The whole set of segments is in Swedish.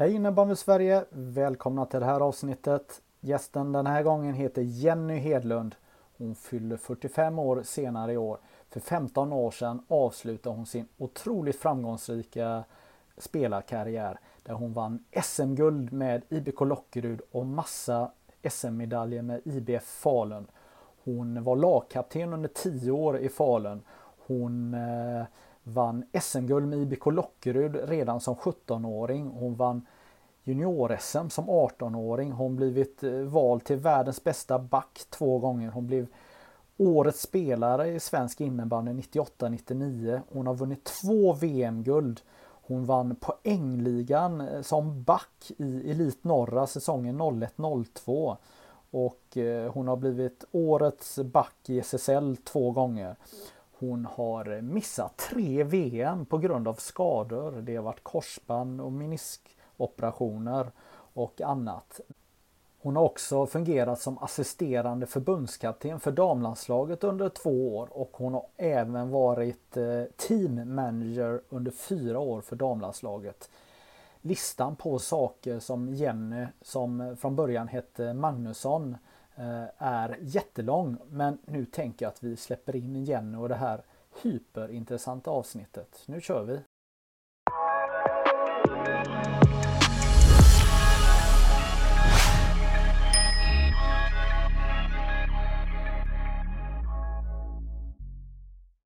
Hej innebandy Sverige! Välkomna till det här avsnittet. Gästen den här gången heter Jenny Hedlund. Hon fyller 45 år senare i år. För 15 år sedan avslutade hon sin otroligt framgångsrika spelarkarriär där hon vann SM-guld med IBK Lockerud och massa SM-medaljer med IBF Falun. Hon var lagkapten under 10 år i Falun. Hon eh, vann SM-guld med IBK Lockerud redan som 17-åring. Hon vann junior-SM som 18-åring. Hon blivit eh, vald till världens bästa back två gånger. Hon blev årets spelare i svensk innebandy 98-99. Hon har vunnit två VM-guld. Hon vann poängligan eh, som back i Elit Norra säsongen 01-02. Och eh, hon har blivit årets back i SSL två gånger. Hon har missat tre VM på grund av skador. Det har varit korsband och meniskoperationer och annat. Hon har också fungerat som assisterande förbundskapten för damlandslaget under två år och hon har även varit teammanager team manager under fyra år för damlandslaget. Listan på saker som Jenny, som från början hette Magnusson, eh, är jättelång men nu tänker jag att vi släpper in Jenny och det här hyperintressanta avsnittet. Nu kör vi!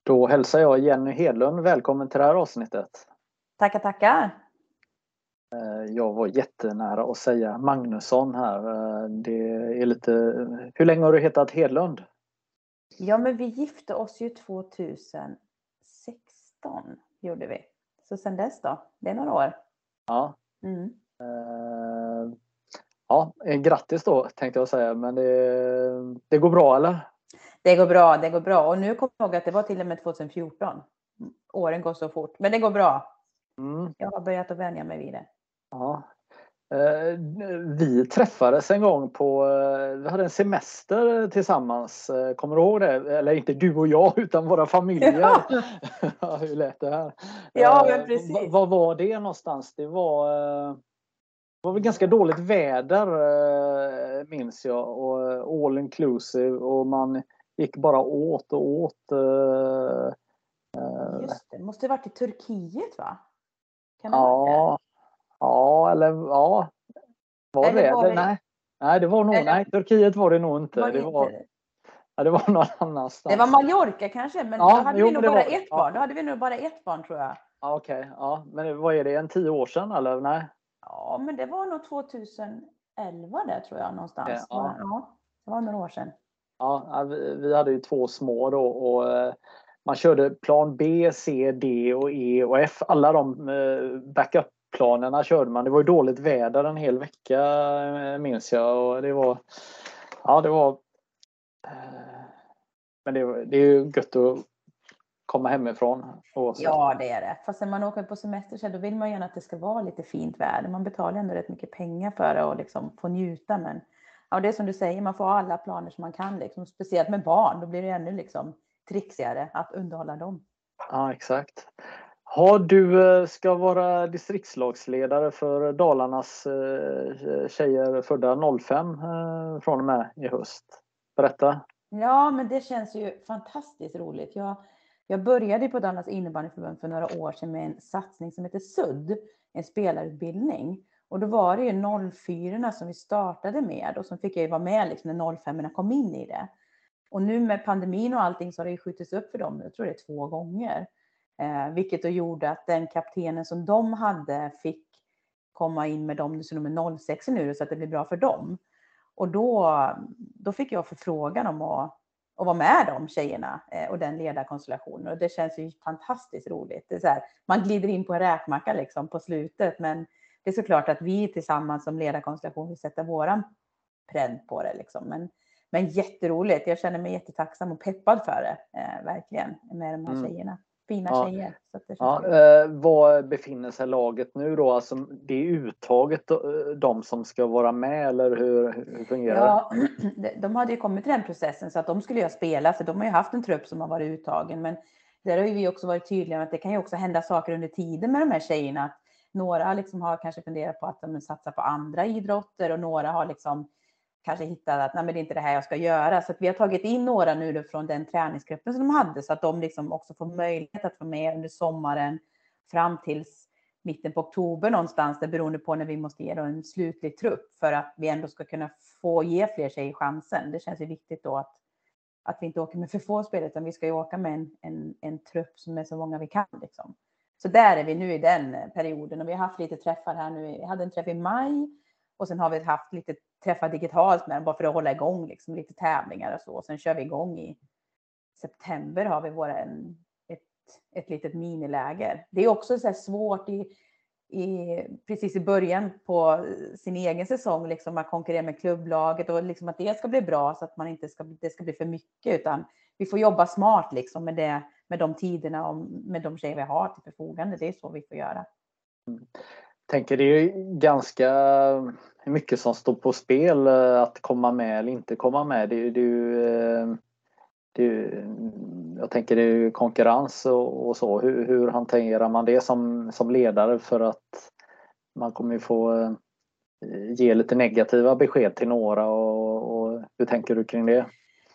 Då hälsar jag Jenny Hedlund välkommen till det här avsnittet. Tackar, tackar. Jag var jättenära att säga Magnusson här. Det är lite... Hur länge har du hetat Hedlund? Ja, men vi gifte oss ju 2016 gjorde vi. Så sen dess då? Det är några år. Ja. Mm. Ja, grattis då tänkte jag säga. Men det, det går bra eller? Det går bra, det går bra. Och nu kommer jag ihåg att det var till och med 2014. Åren går så fort, men det går bra. Mm. Jag har börjat att vänja mig vid det. Ja. Vi träffades en gång på, vi hade en semester tillsammans. Kommer du ihåg det? Eller inte du och jag utan våra familjer. Ja. Hur lät det här? Ja, men precis. Var var det någonstans? Det var, det var väl ganska dåligt väder minns jag och all inclusive och man gick bara åt och åt. Just det, måste varit i Turkiet va? Ja, ja, eller ja. Var eller det? Var det? Nej. nej, det var nog, eller... nej, Turkiet var det nog inte. Var det, det var, ja, det var någon annanstans. Det var Mallorca kanske, men ja, då hade jo, vi nog bara var, ett ja. barn. Då hade vi nog bara ett barn tror jag. Ja, Okej, okay, ja. men vad är det, en tio år sedan eller? Nej? Ja, men det var nog 2011 där tror jag någonstans. Ja. ja. det var några år sedan. Ja, vi hade ju två små då och man körde plan B, C, D och E och F. Alla de backup-planerna körde man. Det var ju dåligt väder en hel vecka minns jag. Och det var... Ja, det var... Men det, det är ju gött att komma hemifrån. Oavsett. Ja, det är det. Fast när man åker på semester så då vill man gärna att det ska vara lite fint väder. Man betalar ändå rätt mycket pengar för det och liksom få njuta. Men ja, det är som du säger, man får alla planer som man kan. Liksom. Speciellt med barn, då blir det ännu liksom trixigare att underhålla dem. Ja, exakt. Ja, du eh, ska vara distriktslagsledare för Dalarnas eh, tjejer födda 05 eh, från och med i höst. Berätta. Ja, men det känns ju fantastiskt roligt. Jag, jag började på Dalarnas innebandyförbund för några år sedan med en satsning som heter SUD, en spelarutbildning. Och då var det ju 04 som vi startade med och så fick jag ju vara med liksom när 05 kom in i det. Och nu med pandemin och allting så har det ju skjutits upp för dem, jag tror det är två gånger. Eh, vilket då gjorde att den kaptenen som de hade fick komma in med dem som nummer 06 nu så att det blir bra för dem. Och då, då fick jag förfrågan om att, och vara med de tjejerna eh, och den ledarkonstellationen. Och det känns ju fantastiskt roligt. Det är så här, man glider in på en räkmacka liksom på slutet, men det är såklart att vi tillsammans som ledarkonstellation vill sätta våran pränt på det. Liksom. Men, men jätteroligt. Jag känner mig jättetacksam och peppad för det, eh, verkligen, med de här mm. tjejerna fina ja. tjejer. Så det ja, eh, var befinner sig laget nu då? Alltså, det är uttaget eh, de som ska vara med eller hur, hur fungerar ja, det? De hade ju kommit till den processen så att de skulle ju spela för de har ju haft en trupp som har varit uttagen. Men där har ju vi också varit tydliga med att det kan ju också hända saker under tiden med de här tjejerna. Några liksom har kanske funderat på att de satsar på andra idrotter och några har liksom kanske hittade att Nej, men det är inte det här jag ska göra. Så vi har tagit in några nu från den träningsgruppen som de hade så att de liksom också får möjlighet att vara med under sommaren fram tills mitten på oktober någonstans, det beroende på när vi måste ge en slutlig trupp för att vi ändå ska kunna få ge fler tjejer chansen. Det känns ju viktigt då att, att vi inte åker med för få spelare utan vi ska ju åka med en, en, en trupp som är så många vi kan. Liksom. Så där är vi nu i den perioden och vi har haft lite träffar här nu. Vi hade en träff i maj och sen har vi haft lite träffa digitalt med dem bara för att hålla igång liksom, lite tävlingar och så. Och sen kör vi igång i september har vi våra, en, ett, ett litet miniläger. Det är också så svårt i, i, precis i början på sin egen säsong, liksom att konkurrera med klubblaget och liksom att det ska bli bra så att man inte ska, det ska bli för mycket, utan vi får jobba smart liksom med, det, med de tiderna och med de tjejer vi har till förfogande. Det är så vi får göra. Mm. Tänker det är ganska mycket som står på spel eh, att komma med eller inte komma med. Det, det, eh, det, jag tänker det är konkurrens och, och så. Hur, hur, hanterar man det som, som ledare för att man kommer ju få eh, ge lite negativa besked till några och, och hur tänker du kring det?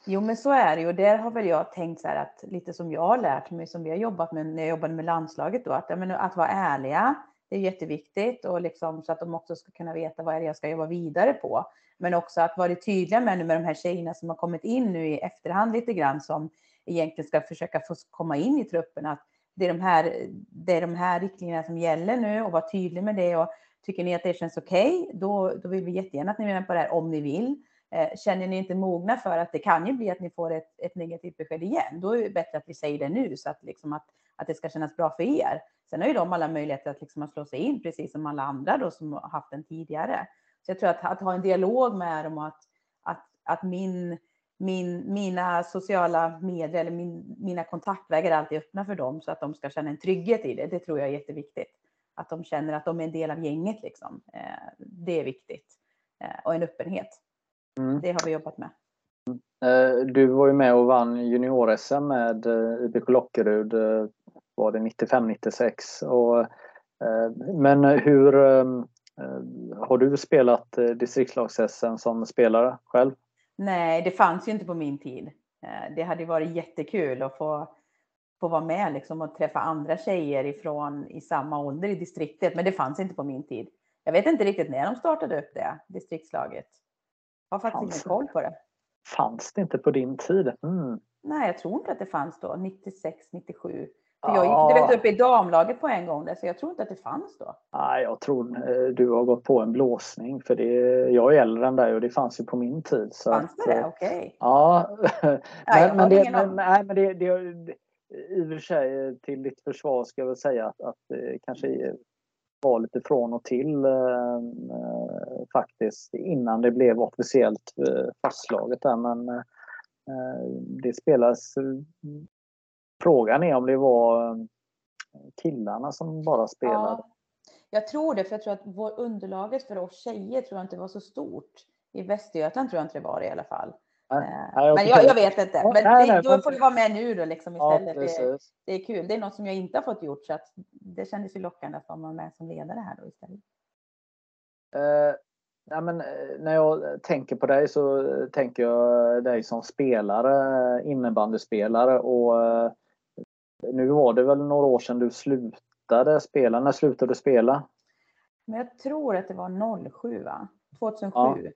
Jo men så är det ju och där har väl jag tänkt så här att lite som jag har lärt mig som vi har jobbat med när jag jobbade med landslaget då att, menar, att vara ärliga det är jätteviktigt och liksom så att de också ska kunna veta vad är det jag ska jobba vidare på. Men också att vara tydliga med nu med de här tjejerna som har kommit in nu i efterhand lite grann som egentligen ska försöka få komma in i truppen. Att det är de här, det är de här riktlinjerna som gäller nu och vara tydlig med det. Och tycker ni att det känns okej, okay, då, då vill vi jättegärna att ni är med på det här om ni vill. Eh, känner ni inte mogna för att det kan ju bli att ni får ett, ett negativt besked igen, då är det bättre att vi säger det nu så att, liksom att, att det ska kännas bra för er. Sen har ju de alla möjligheter att, liksom att slå sig in, precis som alla andra då som har haft den tidigare. Så jag tror att, att ha en dialog med dem och att, att, att min, min, mina sociala medier eller min, mina kontaktvägar är alltid öppna för dem så att de ska känna en trygghet i det. Det tror jag är jätteviktigt. Att de känner att de är en del av gänget. Liksom. Eh, det är viktigt. Eh, och en öppenhet. Mm. Det har vi jobbat med. Eh, du var ju med och vann junior-SM med IBK Lockerud var det 95-96. men hur har du spelat distriktslags-SM som spelare själv? Nej, det fanns ju inte på min tid. Det hade varit jättekul att få, få vara med liksom och träffa andra tjejer ifrån i samma ålder i distriktet, men det fanns inte på min tid. Jag vet inte riktigt när de startade upp det, distriktslaget. Jag har faktiskt fanns, ingen koll på det. Fanns det inte på din tid? Mm. Nej, jag tror inte att det fanns då, 96, 97. Jag gick direkt upp i damlaget på en gång där, så jag tror inte att det fanns då. Nej, jag tror eh, du har gått på en blåsning. För det, jag är äldre än dig och det fanns ju på min tid. Så fanns det? Eh, Okej. Okay. Ja. nej, men, det, men, nej, men det, det, i och för sig till ditt försvar ska jag väl säga att, att det kanske var lite från och till eh, faktiskt innan det blev officiellt eh, fastslaget där. Men eh, det spelas Frågan är om det var eh, killarna som bara spelade. Ja, jag tror det, för jag tror att vår underlaget för oss tjejer tror jag inte var så stort. I Västergötland tror jag inte det var det i alla fall. Nej, eh, nej, men jag, jag, vet inte. Men nej, nej, då får du vara med nu då liksom istället. Ja, det, det, är kul. Det är något som jag inte har fått gjort så att det kändes ju lockande att vara med som ledare här då istället. Uh, Ja, men, eh, när jag tänker på dig så tänker jag dig som spelare, innebandyspelare och nu var det väl några år sedan du slutade spela. När slutade du spela? Men jag tror att det var 07 va? 2007. Ja.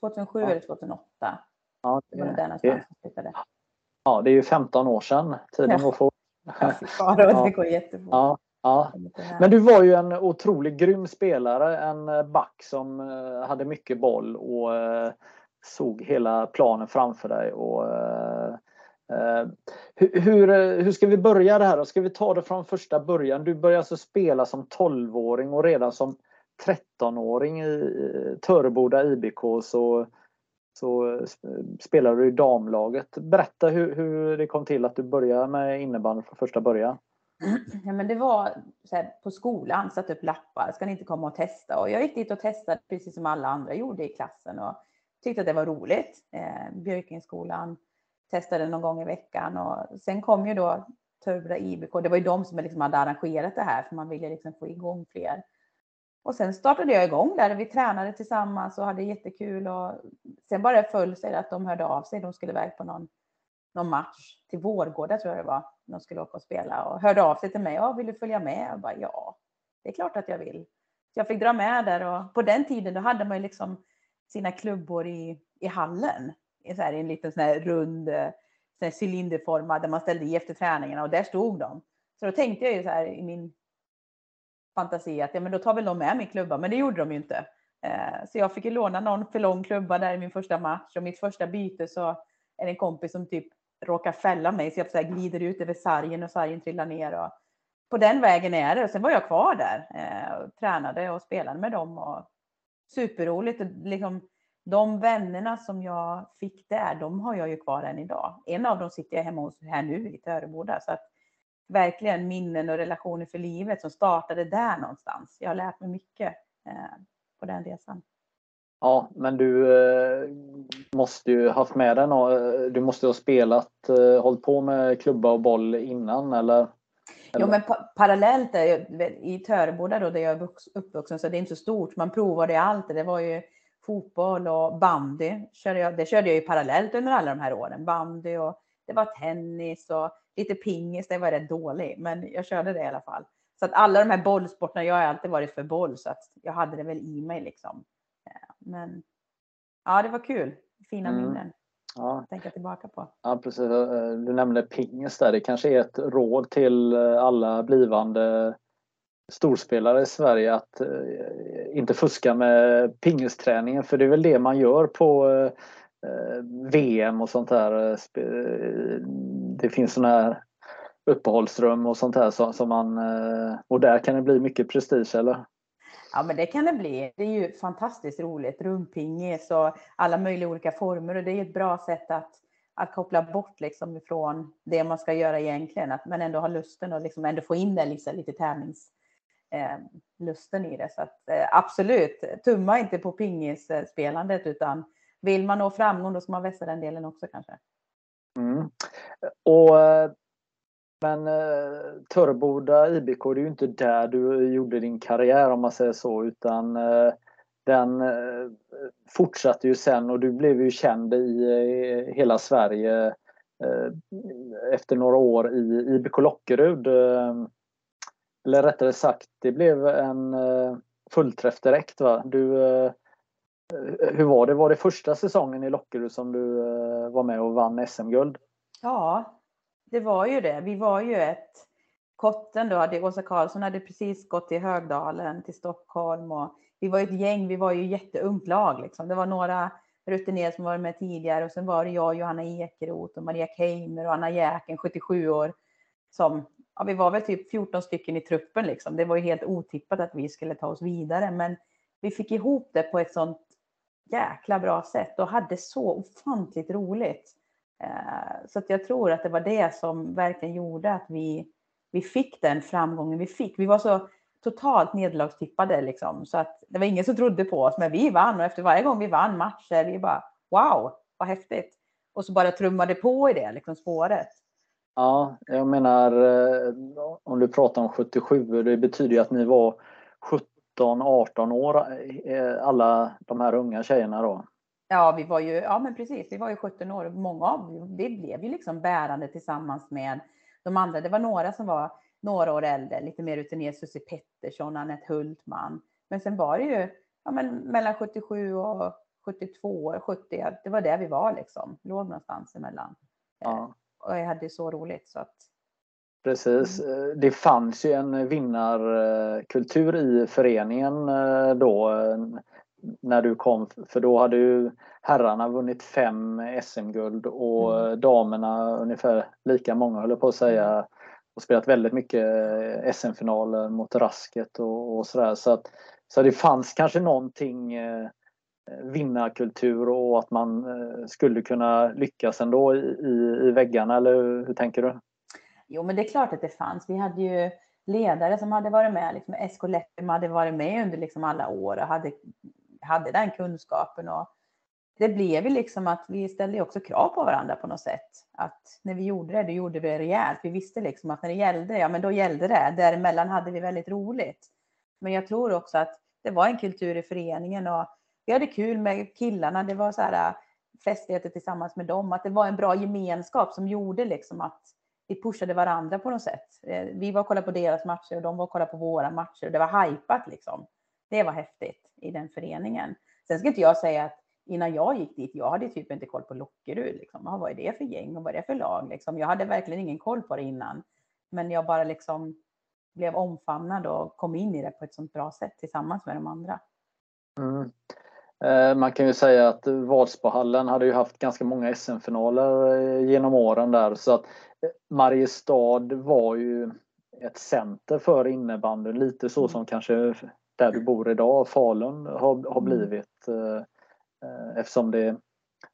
2007 ja. eller 2008. Ja, det, det var där någonstans jag slutade. Ja, det är ju 15 år sedan. Tiden går fort. Ja, det går jättefort. Ja. Ja. Men du var ju en otroligt grym spelare, en back som eh, hade mycket boll och eh, såg hela planen framför dig. Och, Eh, Eh, hur, hur, hur, ska vi börja det här? Då? Ska vi ta det från första början? Du började alltså spela som 12-åring och redan som 13-åring i eh, Töreboda IBK så, så spelade du i damlaget. Berätta hur, hur det kom till att du började med innebandy från första början. Ja, men det var här, på skolan, satt upp lappar, ska ni inte komma och testa? Och jag gick dit och testade precis som alla andra gjorde i klassen och tyckte att det var roligt. Eh, Björkenskolan testade någon gång i veckan och sen kom ju då Turbra IBK. Det var ju de som liksom hade arrangerat det här för man ville liksom få igång fler. Och sen startade jag igång där och vi tränade tillsammans och hade jättekul och sen bara föll sig att de hörde av sig. De skulle iväg på någon, någon match till Vårgårda tror jag det var. De skulle åka och spela och hörde av sig till mig. Ja, vill du följa med? Jag bara, ja, det är klart att jag vill. Så jag fick dra med där och på den tiden då hade man ju liksom sina klubbor i, i hallen så här, en liten sån här rund eh, sån här cylinderformad där man ställde i efter träningarna och där stod de. Så då tänkte jag ju så här i min fantasi att ja, men då tar väl de med min klubba, men det gjorde de ju inte. Eh, så jag fick ju låna någon för lång klubba där i min första match och mitt första byte så är det en kompis som typ råkar fälla mig så jag så här glider ut över sargen och sargen trillar ner. Och på den vägen är det. Och sen var jag kvar där eh, och tränade och spelade med dem. Och superroligt. Liksom, de vännerna som jag fick där, de har jag ju kvar än idag. En av dem sitter jag hemma hos här nu i Töreboda. Så att verkligen minnen och relationer för livet som startade där någonstans. Jag har lärt mig mycket eh, på den resan. Ja, men du eh, måste ju haft med och eh, du måste ha spelat, eh, hållit på med klubba och boll innan eller? eller? Jo, men pa parallellt där, i Töreboda då där jag är uppvuxen så det är inte så stort. Man provade allt. Det var ju fotboll och bandy. Körde jag, det körde jag ju parallellt under alla de här åren. Bandy och det var tennis och lite pingis. Det var rätt dålig, men jag körde det i alla fall. Så att alla de här bollsporterna, jag har alltid varit för boll så att jag hade det väl i mig liksom. Men ja, det var kul. Fina mm. minnen. Ja. Tänka tillbaka på. Ja, precis. Eh, du nämnde pingis där. Det kanske är ett råd till eh, alla blivande storspelare i Sverige att eh, inte fuska med pingisträningen för det är väl det man gör på eh, eh VM och sånt där. Eh, eh, det finns sådana här uppehållsrum och sånt här som, som man och där kan det bli mycket prestige eller? Ja men det kan det bli. Det är ju fantastiskt roligt. Rumpingis och alla möjliga olika former och det är ett bra sätt att att koppla bort liksom ifrån det man ska göra egentligen, att man ändå har lusten och liksom ändå få in det liksom, lite tävlings, eh, Eh, lusten i det. Så att, eh, absolut, tumma inte på pingisspelandet utan vill man nå framgång då ska man vässa den delen också kanske. Mm. Och, eh, men eh, Töreboda IBK, det är ju inte där du gjorde din karriär om man säger så utan eh, den eh, fortsatte ju sen och du blev ju känd i eh, hela Sverige efter några år i IBK Lockerud eller rättare sagt, det blev en eh, fullträff direkt. Va? Du, eh, hur var det? Var det första säsongen i Lockerud som du eh, var med och vann SM-guld? Ja, det var ju det. Vi var ju ett Kotten då, hade, Åsa Karlsson hade precis gått till Högdalen, till Stockholm och vi var ju ett gäng, vi var ju jätteungt lag liksom. Det var några rutinerade som varit med tidigare och sen var det jag, Johanna Ekeroth och Maria Keimer och Anna Jäken, 77 år, som ja, vi var väl typ 14 stycken i truppen liksom. Det var ju helt otippat att vi skulle ta oss vidare, men vi fick ihop det på ett sånt jäkla bra sätt och hade så ofantligt roligt. Eh, så att jag tror att det var det som verkligen gjorde att vi, vi fick den framgången vi fick. Vi var så totalt nederlagstippade liksom, så att det var ingen som trodde på oss, men vi vann och efter varje gång vi vann matcher, vi bara wow, vad häftigt. Och så bara trummade på i det liksom spåret. Ja, jag menar eh, om du pratar om 77, det betyder ju att ni var 17, 18 år eh, alla de här unga tjejerna då. Ja, vi var ju, ja men precis, vi var ju 17 år. Många av vi blev ju liksom bärande tillsammans med de andra. Det var några som var några år äldre, lite mer rutinerade, Susie Pettersson, Anette Hultman. Men sen var det ju ja, men mellan 77 och 72, 70, det var där vi var liksom, låg någonstans emellan. Ja och jag hade så roligt. Så att... Precis. Mm. Eh, det fanns ju en vinnarkultur i föreningen eh, då. när du kom, för då hade ju herrarna vunnit fem SM-guld och mm. damerna ungefär lika många, höll på att säga, mm. och spelat väldigt mycket SM-finaler mot Rasket och, och sådär. Så, att, så det fanns kanske någonting eh, Eh, vinnarkultur och att man eh, skulle kunna lyckas ändå i, i, i väggarna, eller hur, hur tänker du? Jo, men det är klart att det fanns. Vi hade ju ledare som hade varit med, liksom SK Leppem hade varit med under liksom alla år och hade, hade den kunskapen. Och det blev ju liksom att vi ställde också krav på varandra på något sätt. Att när vi gjorde det, då gjorde vi det rejält. Vi visste liksom att när det gällde, ja men då gällde det. Däremellan hade vi väldigt roligt. Men jag tror också att det var en kultur i föreningen och vi hade kul med killarna. Det var så här äh, festligheter tillsammans med dem. Att det var en bra gemenskap som gjorde liksom att vi pushade varandra på något sätt. Eh, vi var och kollade på deras matcher och de var och kollade på våra matcher. Det var hajpat liksom. Det var häftigt i den föreningen. Sen ska inte jag säga att innan jag gick dit, jag hade typ inte koll på Lockerud. Liksom. Vad är det för gäng och vad är det för lag? Liksom. Jag hade verkligen ingen koll på det innan. Men jag bara liksom blev omfamnad och kom in i det på ett sånt bra sätt tillsammans med de andra. Mm. Eh, man kan ju säga att Vadsbohallen hade ju haft ganska många SM-finaler eh, genom åren där så att eh, Mariestad var ju ett center för innebandyn, lite så mm. som kanske där du bor idag, Falun, har, har mm. blivit eftersom det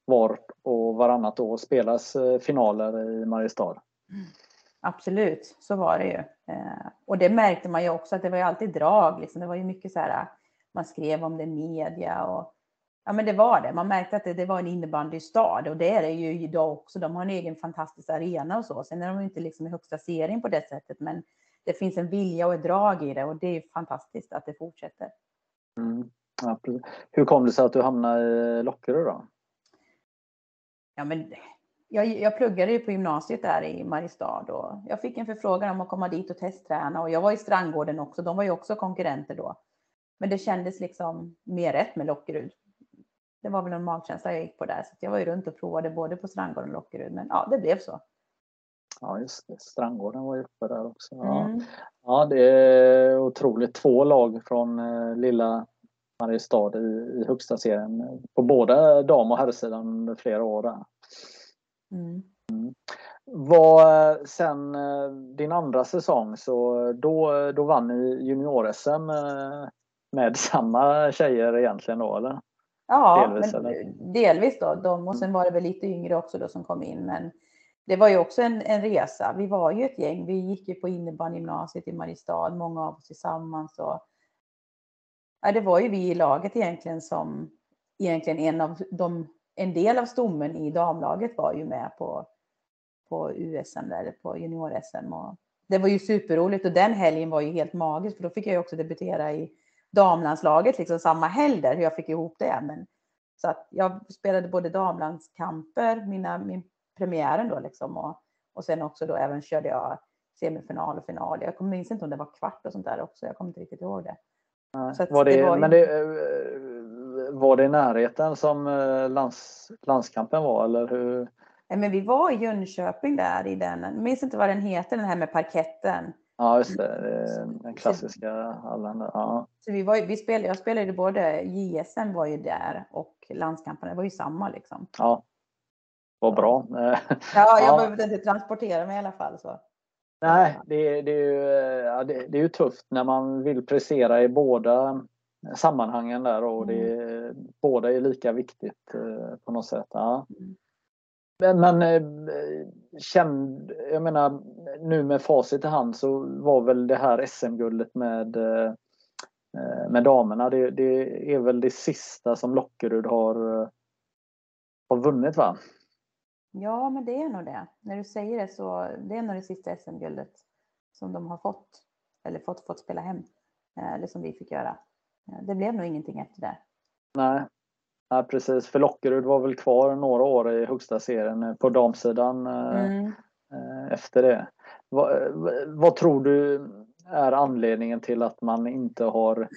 var och varannat år spelas finaler i Mariestad. Mm. Absolut, så var det ju. Och det märkte man ju också att det var ju alltid drag. Liksom. Det var ju mycket så här man skrev om det i media och ja, men det var det. Man märkte att det, det var en innebandystad och det är det ju idag också. De har en egen fantastisk arena och så. Sen är de inte liksom i högsta serien på det sättet, men det finns en vilja och ett drag i det och det är fantastiskt att det fortsätter. Mm. Ja, Hur kom det sig att du hamnade i Lockerö då? Ja, men jag, jag pluggade ju på gymnasiet där i Mariestad och jag fick en förfrågan om att komma dit och testträna och jag var i Strandgården också. De var ju också konkurrenter då. Men det kändes liksom mer rätt med Lockerud. Det var väl en magkänsla jag gick på där. Så jag var ju runt och provade både på Strandgården och Lockerud. Men ja, det blev så. Ja, just det. Strandgården var ju uppe där också. Ja. Mm. ja, det är otroligt. Två lag från eh, lilla Mariestad i, i högsta serien på både dam och herrsidan under flera år. Där. Mm. Mm. Var, sen eh, din andra säsong så då, då vann ni junior-SM eh, med samma tjejer egentligen då eller? Ja, delvis, eller? delvis då. De, och sen var det väl lite yngre också då som kom in. Men det var ju också en, en resa. Vi var ju ett gäng. Vi gick ju på innebandygymnasiet i Mariestad, många av oss tillsammans. Och, ja, det var ju vi i laget egentligen som egentligen en av de, en del av stommen i damlaget var ju med på, på USM där, på junior-SM. det var ju superroligt och den helgen var ju helt magisk för då fick jag ju också debutera i damlandslaget liksom samma helg där, hur jag fick ihop det. Men, så att jag spelade både damlandskamper, mina, min premiären då liksom och, och sen också då även körde jag semifinal och final. Jag minns inte om det var kvart och sånt där också. Jag kommer inte riktigt ihåg det. Ja, var det, det var men det, eh, var det i närheten som eh, lands, landskampen var eller hur? Nej, men vi var i Jönköping där i den, jag minns inte vad den heter, den här med parketten. Ja, just det. Den klassiska hallen. Ja. Så vi var, vi spelade, jag spelade både JSM var ju där och landskampen, det var ju samma liksom. Ja, vad bra. Ja, jag ja. behövde inte transportera mig i alla fall. Så. Nej, det, det, är ju, det, det, är ju tufft när man vill prestera i båda sammanhangen där och det, mm. båda är lika viktigt eh, på något sätt. Ja. Mm. Men, eh, känd, jag menar nu med facit i hand så var väl det här SM-guldet med, eh, med damerna, det, det, är väl det sista som Lockerud har, har vunnit va? Ja, men det är nog det. När du säger det så det är nog det sista SM-guldet som de har fått, eller fått, fått spela hem, eh, eller som vi fick göra. Det blev nog ingenting efter det. Nej, Ja, precis, för Lockerud var väl kvar några år i högsta serien eh, på damsidan eh, mm. Eh, efter det. Vad, vad, tror du är anledningen till att man inte har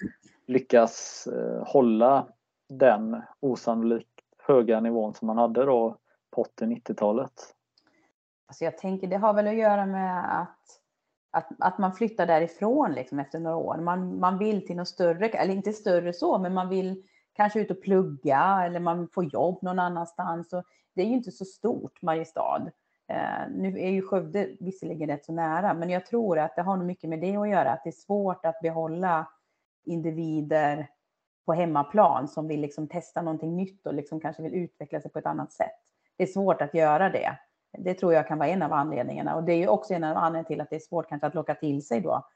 lyckats hålla den osannolikt höga nivån som man hade då på 80-90-talet? Alltså jag tänker det har väl att göra med att, att, att man flyttar därifrån liksom efter några år. Man, man vill till något större, eller inte större så, men man vill kanske ut och plugga eller man får jobb någon annanstans. Och det är ju inte så stort, Mariestad. Eh, nu är ju Skövde visserligen rätt så nära, men jag tror att det har nog mycket med det att göra, att det är svårt att behålla individer på hemmaplan som vill liksom testa någonting nytt och liksom kanske vill utveckla sig på ett annat sätt. Det är svårt att göra det. Det tror jag kan vara en av anledningarna och det är ju också en av anledningarna till att det är svårt kanske att locka till sig då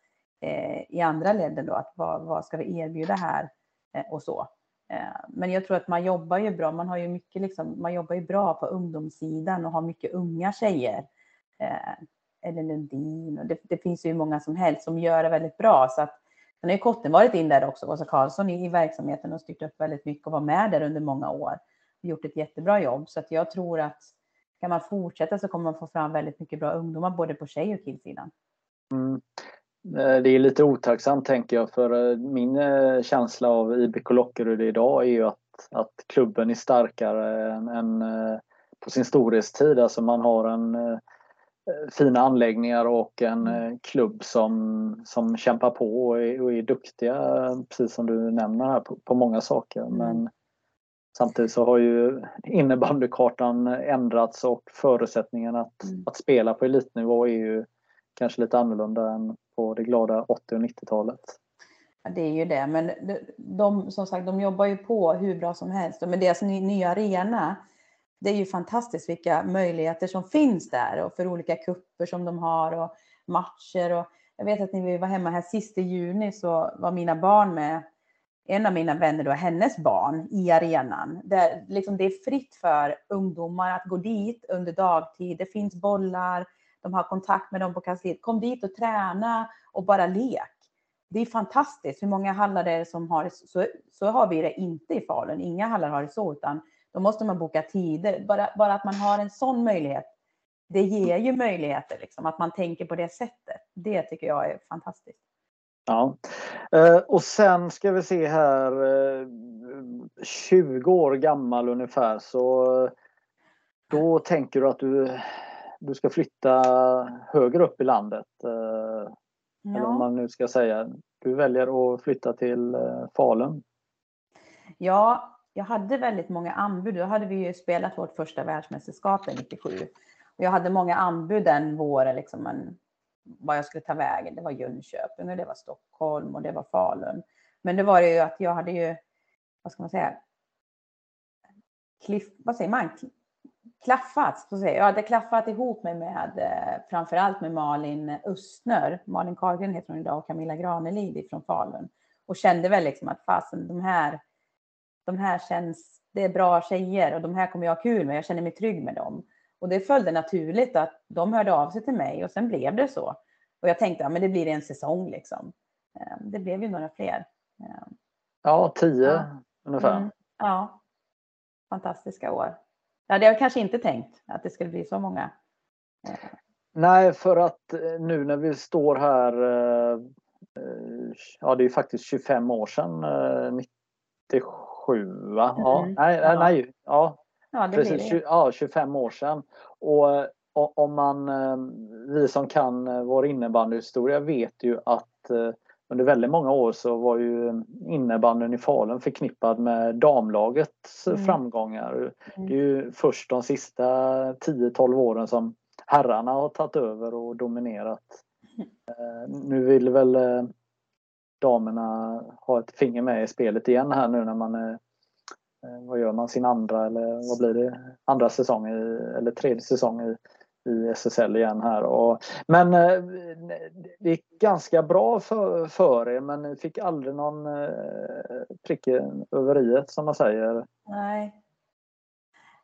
eh, i andra ledden då att vad, vad ska vi erbjuda här eh, och så. Eh, men jag tror att man jobbar ju bra. Man har ju mycket liksom, man jobbar ju bra på ungdomssidan och har mycket unga tjejer. Eh, Ellen eller Lundin och det, det, finns ju många som helst som gör det väldigt bra så att Sen har ju Kotten varit in där också, Åsa Karlsson i, i verksamheten och styrt upp väldigt mycket och var med där under många år. Och gjort ett jättebra jobb så att jag tror att kan man fortsätta så kommer man få fram väldigt mycket bra ungdomar både på tjej och killsidan. Mm. Eh, det är lite otacksamt tänker jag för eh, min eh, känsla av IBK Lockerud idag är ju att, att klubben är starkare än, än på sin storhetstid. Alltså man har en fina anläggningar och en mm. klubb som, som kämpar på och är, och är duktiga, precis som du nämner här, på, på många saker. Mm. Men samtidigt så har ju innebandykartan ändrats och förutsättningarna att, mm. att spela på elitnivå är ju kanske lite annorlunda än på det glada 80 och 90-talet. Ja, det är ju det, men de, som sagt, de jobbar ju på hur bra som helst. Men deras nya arena, det är ju fantastiskt vilka möjligheter som finns där och för olika kupper som de har och matcher. Och jag vet att när vi var hemma här sist i juni så var mina barn med, en av mina vänner då, hennes barn i arenan. Där liksom det är fritt för ungdomar att gå dit under dagtid. Det finns bollar, de har kontakt med dem på kansliet. Kom dit och träna och bara lek. Det är fantastiskt hur många hallar det är som har det. Så, så har vi det inte i Falun. Inga hallar har det så, utan då måste man boka tider. Bara, bara att man har en sån möjlighet, det ger ju möjligheter, liksom, att man tänker på det sättet. Det tycker jag är fantastiskt. Ja, eh, och sen ska vi se här, eh, 20 år gammal ungefär så eh, då tänker du att du du ska flytta högre upp i landet. Ja. Eh, eller om man nu ska säga. Du väljer att flytta till eh, Falun. Ja, jag hade väldigt många anbud. Då hade vi ju spelat vårt första världsmästerskap 97. Och jag hade många anbud den våren, liksom en, vad jag skulle ta vägen. Det var Jönköping och det var Stockholm och det var Falun. Men det var ju att jag hade ju, vad ska man säga, Cliff, vad säger man? Klaffat. Så säger jag. hade klaffat ihop mig med eh, framförallt med Malin Östnör. Malin Karlgren heter hon idag och Camilla Granelid från Falun. Och kände väl liksom att fasen, de här, de här känns, det är bra tjejer och de här kommer jag ha kul med. Jag känner mig trygg med dem. Och det följde naturligt att de hörde av sig till mig och sen blev det så. Och jag tänkte, ja men det blir en säsong liksom. Eh, det blev ju några fler. Eh, ja, tio ja. ungefär. Mm, ja, fantastiska år. Det hade jag kanske inte tänkt att det skulle bli så många. Nej, för att eh, nu när vi står här, eh, eh, ja det är faktiskt 25 år sedan, 97 va? Ja, mm. nej, ja. nej, ja. Ja, Precis, ja, 25 år sedan. Och om man, vi som kan vår innebandyhistoria vet ju att under väldigt många år så var ju innebandyn i Falun förknippad med damlagets mm. framgångar. Mm. Det är ju först de sista 10-12 åren som herrarna har tagit över och dominerat. Mm. Nu vill väl eh, damerna ha ett finger med i spelet igen här nu när man är eh, vad gör man, sin andra eller vad blir det, andra säsong i, eller tredje säsong i, i SSL igen här. Och, men eh, det gick ganska bra för, för er men ni fick aldrig någon eh, prick över i som man säger. Nej.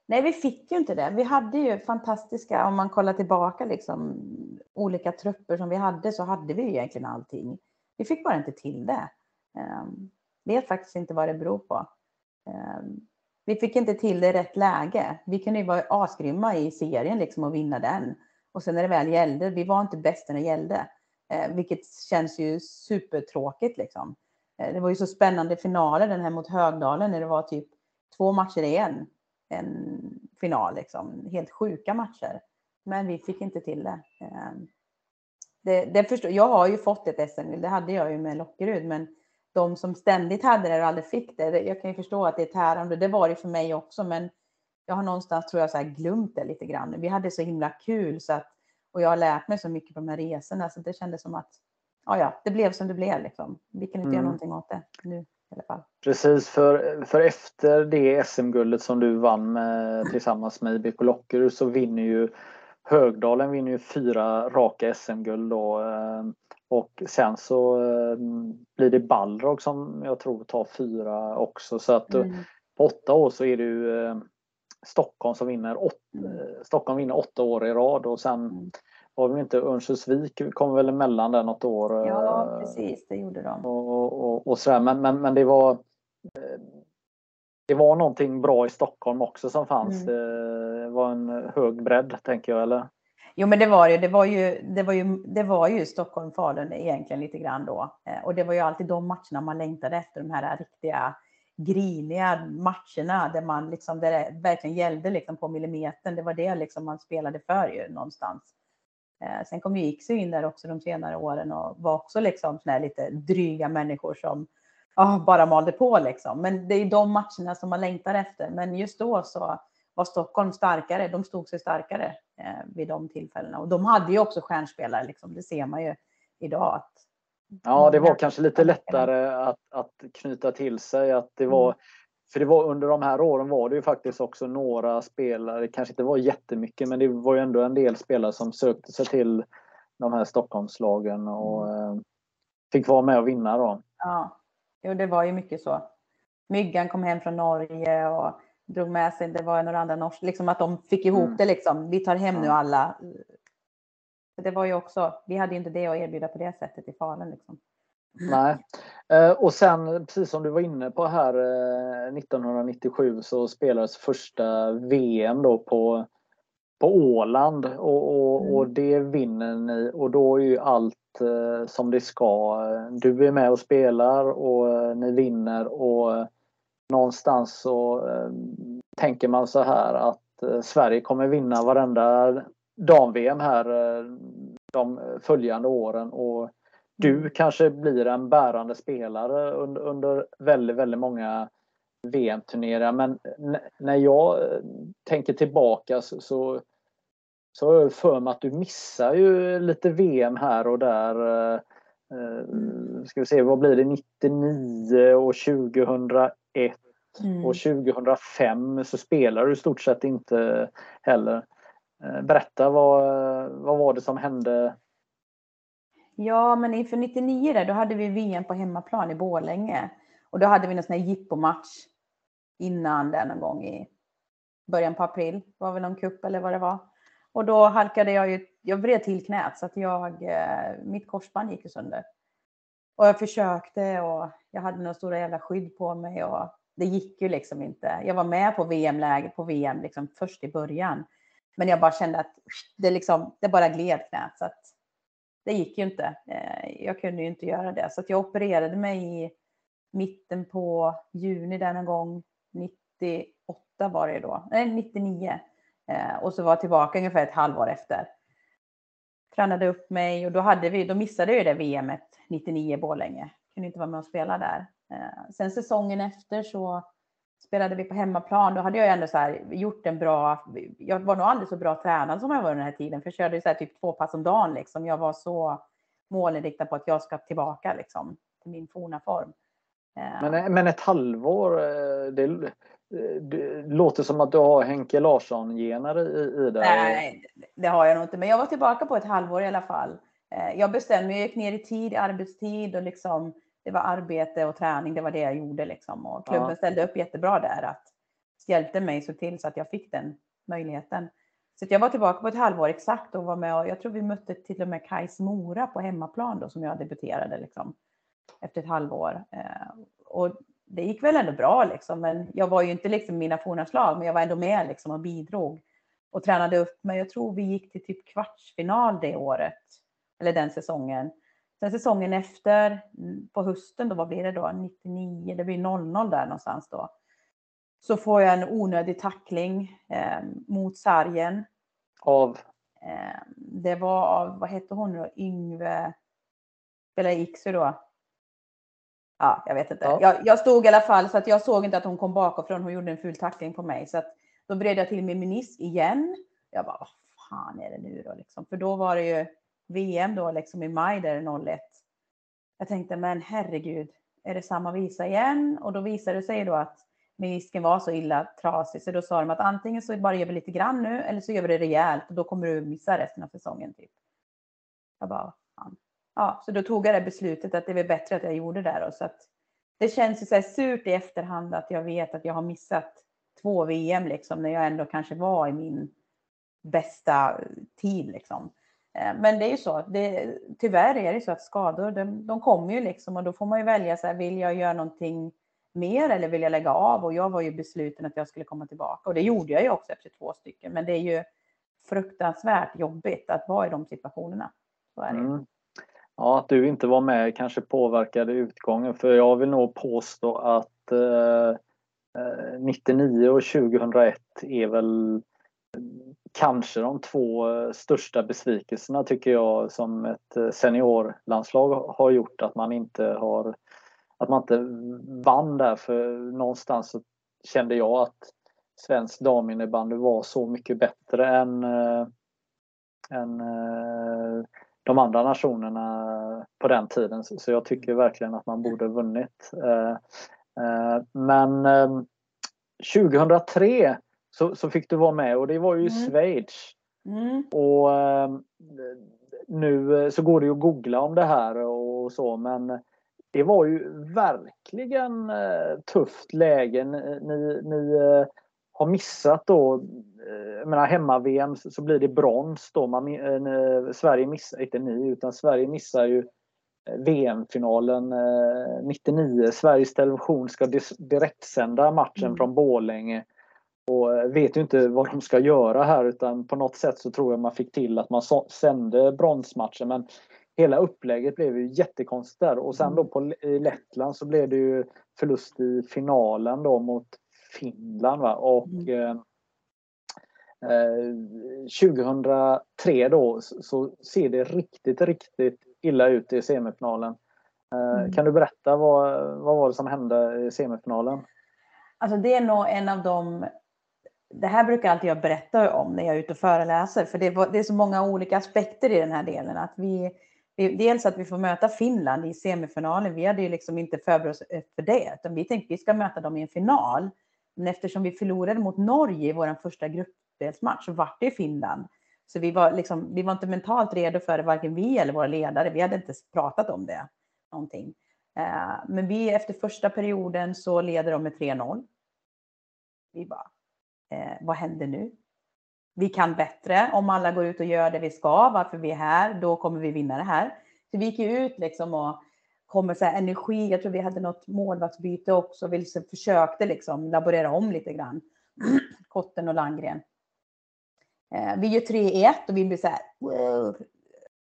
Nej, vi fick ju inte det. Vi hade ju fantastiska, om man kollar tillbaka, liksom, olika trupper som vi hade så hade vi ju egentligen allting. Vi fick bara inte till det. Um, vet faktiskt inte vad det beror på. Um, vi fick inte till det i rätt läge. Vi kunde ju vara asgrymma i serien liksom och vinna den. Och sen när det väl gällde, vi var inte bäst när det gällde. Eh, vilket känns ju supertråkigt liksom. Eh, det var ju så spännande finaler den här mot Högdalen när det var typ två matcher i en, en final liksom. Helt sjuka matcher. Men vi fick inte till det. Eh, det, det förstår, jag har ju fått ett SM-guld, det hade jag ju med Lockerud, men de som ständigt hade det och aldrig fick det. Jag kan ju förstå att det är tärande. Det var det för mig också, men jag har någonstans tror jag så glömt det lite grann. Vi hade så himla kul så att, och jag har lärt mig så mycket på de här resorna så det kändes som att ja, ja, det blev som det blev liksom. Vi kan inte mm. göra någonting åt det nu i alla fall. Precis, för, för efter det SM-guldet som du vann med, tillsammans med IBK Lockerud så vinner ju Högdalen vinner ju fyra raka SM-guld då. Eh, och sen så eh, blir det Balrog som jag tror tar fyra också. Så att mm. på åtta år så är det ju eh, Stockholm som vinner, åt, mm. Stockholm vinner åtta år i rad och sen mm. var det inte Örnsköldsvik kom väl emellan där något år. Ja precis, det gjorde de. Och, och, och sådär. Men, men, men det var det var någonting bra i Stockholm också som fanns. Mm. Det var en hög bredd tänker jag eller? Jo, men det var ju. Det var ju, det var ju, det var ju Stockholm-Falun egentligen lite grann då. Eh, och det var ju alltid de matcherna man längtade efter, de här riktiga griniga matcherna där man liksom, där det verkligen gällde liksom på millimetern. Det var det liksom man spelade för ju någonstans. Eh, sen kom ju Iksu in där också de senare åren och var också liksom såna lite dryga människor som oh, bara malde på liksom. Men det är de matcherna som man längtar efter. Men just då så var Stockholm starkare. De stod sig starkare eh, vid de tillfällena. Och de hade ju också stjärnspelare, liksom. det ser man ju idag. Att ja, det var kanske lite lättare att, att knyta till sig. Att det var, mm. För det var under de här åren var det ju faktiskt också några spelare, kanske inte var jättemycket, men det var ju ändå en del spelare som sökte sig till de här Stockholmslagen och mm. eh, fick vara med och vinna då. Ja, jo, det var ju mycket så. Myggan kom hem från Norge och drog med sig, det var några andra norska, liksom att de fick ihop mm. det liksom. Vi tar hem nu alla. Det var ju också, vi hade ju inte det att erbjuda på det sättet i Falun liksom. Nej, eh, och sen precis som du var inne på här 1997 eh, så spelades första VM då på, på Åland och, och, mm. och det vinner ni och då är ju allt eh, som det ska. Du är med och spelar och ni vinner och någonstans så eh, tänker man så här att eh, Sverige kommer vinna varenda dam-VM här eh, de följande åren och du mm. kanske blir en bärande spelare under, under väldigt, väldigt många VM-turneringar. Men när jag tänker tillbaka så, så, så har jag för mig att du missar ju lite VM här och där. Mm. Ska vi se, vad blir det? 99 och 2001 Mm. Och 2005 så spelar du i stort sett inte heller. Eh, berätta, vad, vad var det som hände? Ja, men inför 99 där, då hade vi VM på hemmaplan i Borlänge. Och då hade vi en sån här jippomatch innan den någon gång i början på april. Var väl någon kupp eller vad det var. Och då halkade jag ju, jag vred till knät så att jag, eh, mitt korsband gick sönder. Och jag försökte och jag hade några stora jävla skydd på mig och det gick ju liksom inte. Jag var med på VM-läge på VM liksom först i början. Men jag bara kände att det, liksom, det bara gled knät. Så att det gick ju inte. Eh, jag kunde ju inte göra det. Så att jag opererade mig i mitten på juni där någon gång. 98 var det då. Nej, 99. Eh, och så var jag tillbaka ungefär ett halvår efter. Tränade upp mig och då, hade vi, då missade jag ju det VMet 99 i Borlänge. Kunde inte vara med och spela där. Eh, sen säsongen efter så spelade vi på hemmaplan. Då hade jag ändå så här gjort en bra, jag var nog aldrig så bra tränad som jag var under den här tiden, för jag körde så här typ två pass om dagen liksom. Jag var så målinriktad på att jag ska tillbaka liksom till min forna form. Eh, men, eh, men ett halvår, det, det låter som att du har Henke Larsson-gener i, i dig. Nej, det har jag nog inte, men jag var tillbaka på ett halvår i alla fall. Jag bestämde mig, jag gick ner i tid, arbetstid och liksom det var arbete och träning, det var det jag gjorde liksom. Och klubben ja. ställde upp jättebra där att hjälpte mig så till så att jag fick den möjligheten. Så jag var tillbaka på ett halvår exakt och var med och jag tror vi mötte till och med Kais Mora på hemmaplan då som jag debuterade liksom efter ett halvår. Eh, och det gick väl ändå bra liksom, men jag var ju inte liksom mina forna slag, men jag var ändå med liksom och bidrog och tränade upp mig. Jag tror vi gick till typ kvartsfinal det året eller den säsongen Sen säsongen efter, mm, på hösten då, vad blir det då? 99, det blir 00 där någonstans då. Så får jag en onödig tackling eh, mot sargen. Av? Eh, det var av, vad hette hon då, Yngve, spelade Iksu då. Ja, jag vet inte. Ja. Jag, jag, stod i alla fall så att jag såg inte att hon kom bakifrån. Hon gjorde en ful tackling på mig. Så att då vred jag till min menisk igen. Jag bara, vad fan är det nu då liksom? För då var det ju VM då liksom i maj där 01. Jag tänkte, men herregud, är det samma visa igen? Och då visade det sig då att menisken var så illa trasig så då sa de att antingen så bara gör vi lite grann nu eller så gör vi det rejält och då kommer du missa resten av säsongen. Typ. Jag bara, fan. Ja, så då tog jag det beslutet att det var bättre att jag gjorde det då. Så att det känns ju så här surt i efterhand att jag vet att jag har missat två VM liksom när jag ändå kanske var i min bästa tid liksom. Eh, men det är ju så, det, tyvärr är det så att skador, de, de kommer ju liksom och då får man ju välja så här, vill jag göra någonting mer eller vill jag lägga av? Och jag var ju besluten att jag skulle komma tillbaka och det gjorde jag ju också efter två stycken. Men det är ju fruktansvärt jobbigt att vara i de situationerna. Så är det. Mm. Ja, att du inte var med kanske påverkade utgången för jag vill nog påstå att eh, eh 99 och 2001 är väl eh, kanske de två eh, största besvikelserna tycker jag som ett seniorlandslag har gjort att man inte har att man inte vann där. För någonstans så kände jag att svensk daminnebandy var så mycket bättre än, äh, än äh, de andra nationerna på den tiden. Så jag tycker verkligen att man borde vunnit. Äh, men 2003 så, så fick du vara med och det var ju i mm. Schweiz. Mm. Och nu så går det ju att googla om det här och så men det var ju verkligen eh, tufft läge. Ni, ni eh, har missat då, eh, jag menar hemma-VM så, blir det brons då. Man, eh, Sverige missar, inte ni, utan Sverige missar ju eh, VM-finalen 99. Sveriges Television ska direktsända matchen mm. från Borlänge och vet ju inte vad de ska göra här utan på något sätt så tror jag man fick till att man sände bronsmatchen men hela upplägget blev ju jättekonstigt där och sen då mm. på, i Lettland så blev det ju förlust i finalen då mot Finland va? och mm. eh, 2003 då så ser det riktigt, riktigt illa ut i semifinalen. Eh, mm. Kan du berätta vad, vad var det som hände i semifinalen? Alltså det är nog en av de det här brukar alltid jag berätta om när jag är ute och föreläser, för det, var, det är så många olika aspekter i den här delen. Att vi, Dels att vi får möta Finland i semifinalen. Vi hade ju liksom inte förberett oss för det, utan vi tänkte vi ska möta dem i en final. Men eftersom vi förlorade mot Norge i vår första gruppdelsmatch så vart det Finland. Så vi var, liksom, vi var inte mentalt redo för det, varken vi eller våra ledare. Vi hade inte pratat om det någonting. Eh, men vi efter första perioden så leder de med 3-0. Vi bara, eh, vad händer nu? vi kan bättre. Om alla går ut och gör det vi ska, varför vi är här, då kommer vi vinna det här. Så vi gick ju ut liksom och kommer så här energi. Jag tror vi hade något målvaktsbyte också. Vi liksom försökte liksom laborera om lite grann. Kotten och Landgren. Eh, vi gör 3-1 och vi blir så här wow,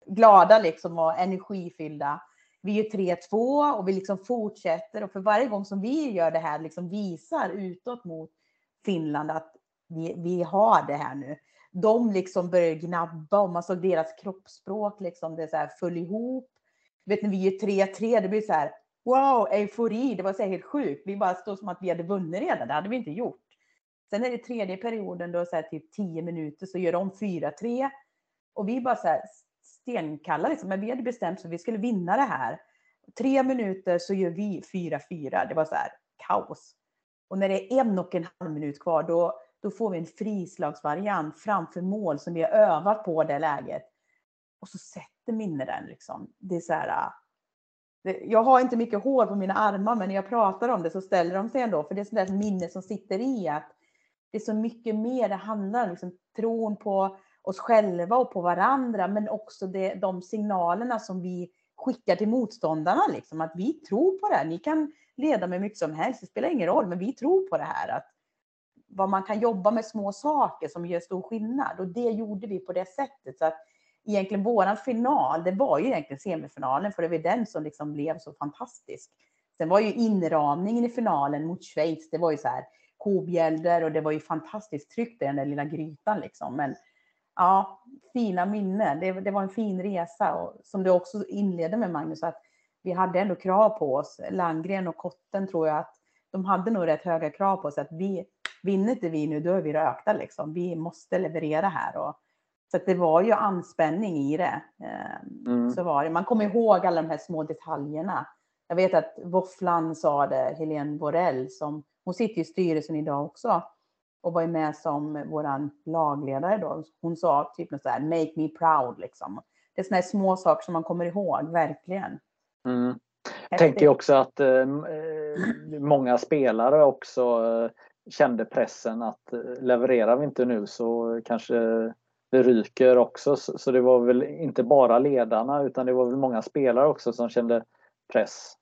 glada liksom och energifyllda. Vi gör 3-2 och vi liksom fortsätter och för varje gång som vi gör det här liksom visar utåt mot Finland att vi, vi har det här nu. De liksom börjar gnabba och man såg deras kroppsspråk liksom, det så här föll ihop. Vet när vi är 3-3, det blir så här, wow, eufori, det var så helt sjukt. Vi bara stod som att vi hade vunnit redan, det hade vi inte gjort. Sen är det tredje perioden, då så här typ 10 minuter, så gör de 4-3. Och vi bara så här stenkalla liksom, men vi hade bestämt så att vi skulle vinna det här. Tre minuter så gör vi 4-4, det var så här kaos. Och när det är en och en halv minut kvar, då då får vi en frislagsvariant framför mål som vi har övat på det läget. Och så sätter Minne den liksom. Det är så här, äh, jag har inte mycket hår på mina armar, men när jag pratar om det så ställer de sig ändå. För det är sånt där minne som sitter i att det är så mycket mer det handlar om. Liksom, tron på oss själva och på varandra, men också det, de signalerna som vi skickar till motståndarna. Liksom, att vi tror på det här. Ni kan leda med mycket som helst, det spelar ingen roll, men vi tror på det här. Att vad man kan jobba med små saker som gör stor skillnad. Och det gjorde vi på det sättet. Så att egentligen våran final, det var ju egentligen semifinalen, för det var den som liksom blev så fantastisk. Sen var ju inramningen i finalen mot Schweiz, det var ju så här kobjälder och det var ju fantastiskt tryckt i den där lilla grytan liksom. Men ja, fina minnen. Det, det var en fin resa och som du också inledde med Magnus, att vi hade ändå krav på oss. Landgren och Kotten tror jag att de hade nog rätt höga krav på sig att vi vinner inte vi nu, då är vi rökta liksom. Vi måste leverera här och så att det var ju anspänning i det. Mm. Så var det. Man kommer ihåg alla de här små detaljerna. Jag vet att Våfflan sa det, Helene Borell, som, hon sitter i styrelsen idag också och var med som våran lagledare då. Hon sa typ något så här, make me proud liksom. Det är sådana här små saker som man kommer ihåg, verkligen. Mm. Jag tänker också att eh, eh, många spelare också eh, kände pressen att eh, levererar vi inte nu så kanske det ryker också. Så, det var väl inte bara ledarna utan det var väl många spelare också som kände press.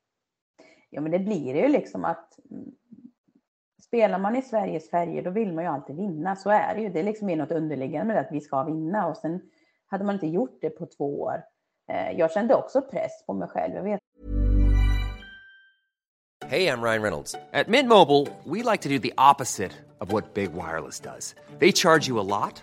Ja men det blir ju liksom att spelar man i Sveriges färger då vill man ju alltid vinna. Så är det ju. Det är liksom något underliggande med att vi ska vinna och sen hade man inte gjort det på två år. Eh, jag kände också press på mig själv. Jag vet. Hej, jag Ryan Reynolds. På Mint Mobile, we like to do the opposite of what Big Wireless does. They charge you a lot,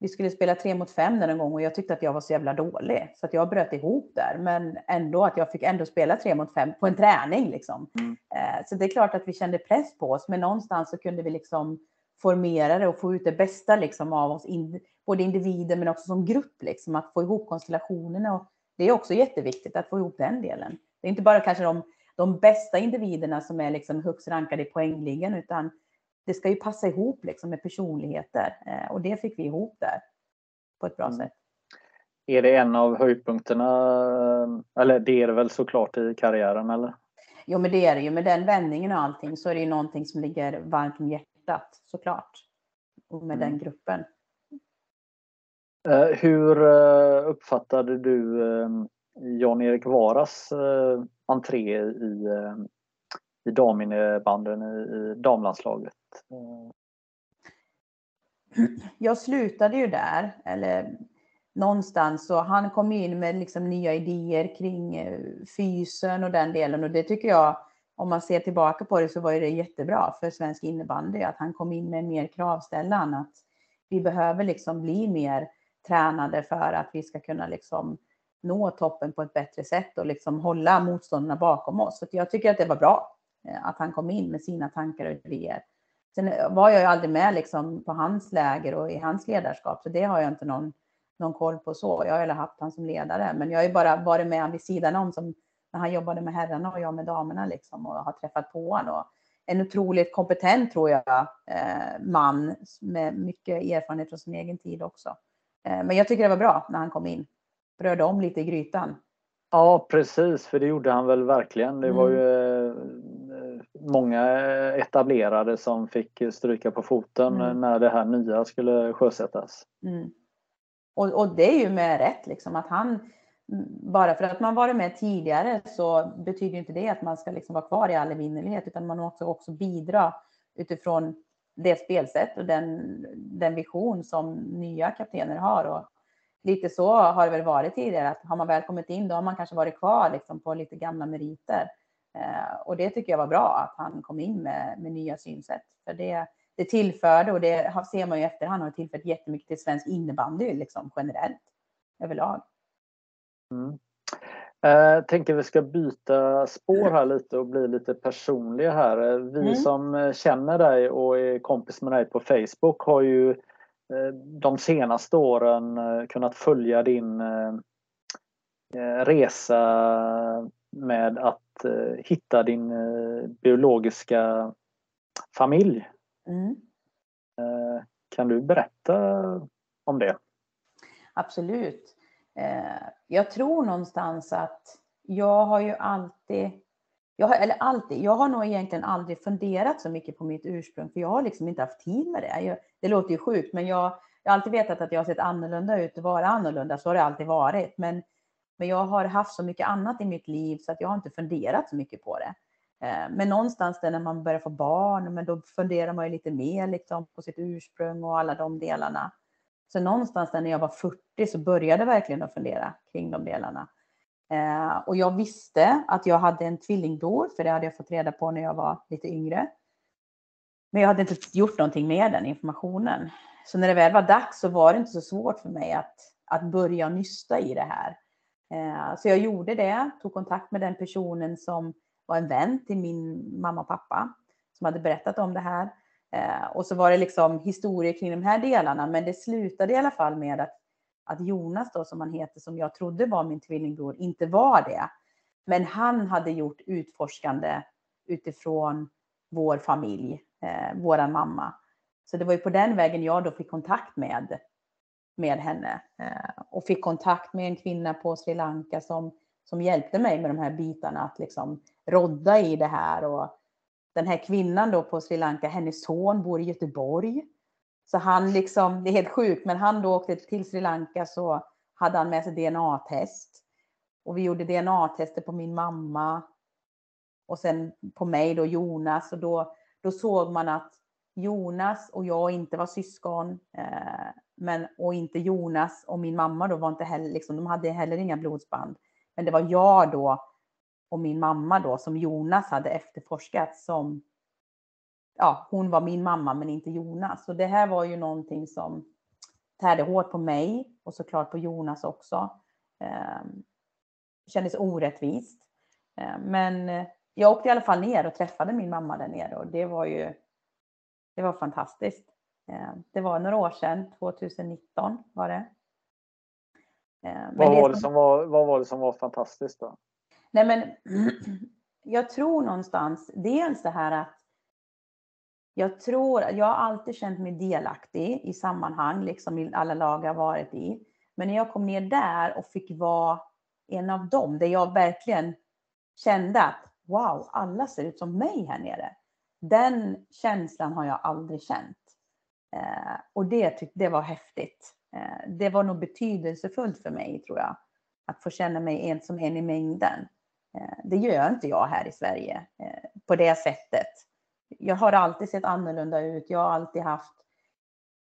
vi skulle spela tre mot fem någon gång och jag tyckte att jag var så jävla dålig. Så att jag bröt ihop där. Men ändå att jag fick ändå spela tre mot fem på en träning. Liksom. Mm. Eh, så det är klart att vi kände press på oss. Men någonstans så kunde vi liksom formera det och få ut det bästa liksom av oss, både individer men också som grupp, liksom, att få ihop konstellationerna. Och det är också jätteviktigt att få ihop den delen. Det är inte bara kanske de, de bästa individerna som är liksom högst rankade i poängligan, utan det ska ju passa ihop liksom med personligheter eh, och det fick vi ihop där på ett bra mm. sätt. Är det en av höjdpunkterna, eller det är det väl såklart i karriären eller? Jo men det är det ju, med den vändningen och allting så är det ju någonting som ligger varmt om hjärtat såklart. Och med mm. den gruppen. Eh, hur eh, uppfattade du Jan-Erik Varas entré i, i daminnebanden i damlandslaget? Eh, jag slutade ju där, eller någonstans, så han kom in med liksom nya idéer kring eh, fysen och den delen och det tycker jag om man ser tillbaka på det så var det jättebra för svensk innebandy att han kom in med mer kravställan. Att vi behöver liksom bli mer tränade för att vi ska kunna liksom nå toppen på ett bättre sätt och liksom hålla motståndarna bakom oss. Så jag tycker att det var bra eh, att han kom in med sina tankar och idéer. Sen var jag ju aldrig med liksom på hans läger och i hans ledarskap, så det har jag inte någon, någon koll på så. Jag har ju haft han som ledare, men jag har ju bara varit med vid sidan om som när han jobbade med herrarna och jag med damerna liksom och har träffat på honom. En otroligt kompetent tror jag eh, man med mycket erfarenhet från sin egen tid också. Eh, men jag tycker det var bra när han kom in. Rörde om lite i grytan. Ja precis, för det gjorde han väl verkligen. Det mm. var ju eh, många etablerade som fick stryka på foten mm. när det här nya skulle sjösättas. Mm. Och, och, det är ju med rätt liksom att han bara för att man varit med tidigare så betyder inte det att man ska liksom vara kvar i all evinnerlighet, utan man måste också bidra utifrån det spelsätt och den, den vision som nya kaptener har. Och lite så har det väl varit tidigare, att har man väl kommit in då har man kanske varit kvar liksom på lite gamla meriter. Eh, och det tycker jag var bra, att han kom in med, med nya synsätt. För det, det tillförde, och det ser man ju efterhand, har tillfört jättemycket till svensk innebandy liksom, generellt överlag. Mm. Jag eh, tänker vi ska byta spår här lite och bli lite personliga här. Eh, vi mm. som känner dig och är kompis med dig på Facebook har ju de senaste åren kunnat följa din resa med att att eh, hitta din eh, biologiska familj. Mm. Eh, kan du berätta om det? Absolut. Jag tror någonstans att jag har ju alltid jag har, eller alltid, jag har nog egentligen aldrig funderat så mycket på mitt ursprung, för jag har liksom inte haft tid med det. Jag, det låter ju sjukt, men jag, jag har alltid vetat att jag har sett annorlunda ut och vara annorlunda, så har det alltid varit. Men, men jag har haft så mycket annat i mitt liv så att jag har inte funderat så mycket på det. Eh, men någonstans där när man börjar få barn, men då funderar man ju lite mer liksom på sitt ursprung och alla de delarna. Så någonstans där när jag var 40 så började jag verkligen att fundera kring de delarna. Eh, och jag visste att jag hade en tvillingbror, för det hade jag fått reda på när jag var lite yngre. Men jag hade inte gjort någonting med den informationen. Så när det väl var dags så var det inte så svårt för mig att, att börja nysta i det här. Eh, så jag gjorde det, tog kontakt med den personen som var en vän till min mamma och pappa som hade berättat om det här. Eh, och så var det liksom historier kring de här delarna, men det slutade i alla fall med att, att Jonas då, som han heter, som jag trodde var min tvillingbror, inte var det. Men han hade gjort utforskande utifrån vår familj, eh, våran mamma. Så det var ju på den vägen jag då fick kontakt med, med henne eh, och fick kontakt med en kvinna på Sri Lanka som, som hjälpte mig med de här bitarna att liksom rodda i det här och den här kvinnan då på Sri Lanka, hennes son bor i Göteborg. Så han liksom, det är helt sjukt, men han då åkte till Sri Lanka så hade han med sig DNA-test. Och vi gjorde DNA-tester på min mamma. Och sen på mig då Jonas. Och då, då såg man att Jonas och jag inte var syskon. Eh, men, och inte Jonas och min mamma då var inte heller, liksom, de hade heller inga blodsband. Men det var jag då och min mamma då som Jonas hade efterforskat som ja, hon var min mamma men inte Jonas. Så det här var ju någonting som tärde hårt på mig och såklart på Jonas också. Eh, kändes orättvist. Ehm, eh, men jag åkte i alla fall ner och träffade min mamma där nere och det var ju det var fantastiskt. Eh, det var några år sedan, 2019 var det. Eh, men vad, var det som var, vad var det som var fantastiskt då? Nej, men jag tror någonstans, dels det här att jag tror, jag har alltid känt mig delaktig i sammanhang, liksom i alla lag jag varit i. Men när jag kom ner där och fick vara en av dem, där jag verkligen kände att wow, alla ser ut som mig här nere. Den känslan har jag aldrig känt. Eh, och det det var häftigt. Eh, det var nog betydelsefullt för mig, tror jag. Att få känna mig en som en i mängden. Eh, det gör inte jag här i Sverige eh, på det sättet. Jag har alltid sett annorlunda ut. Jag har alltid haft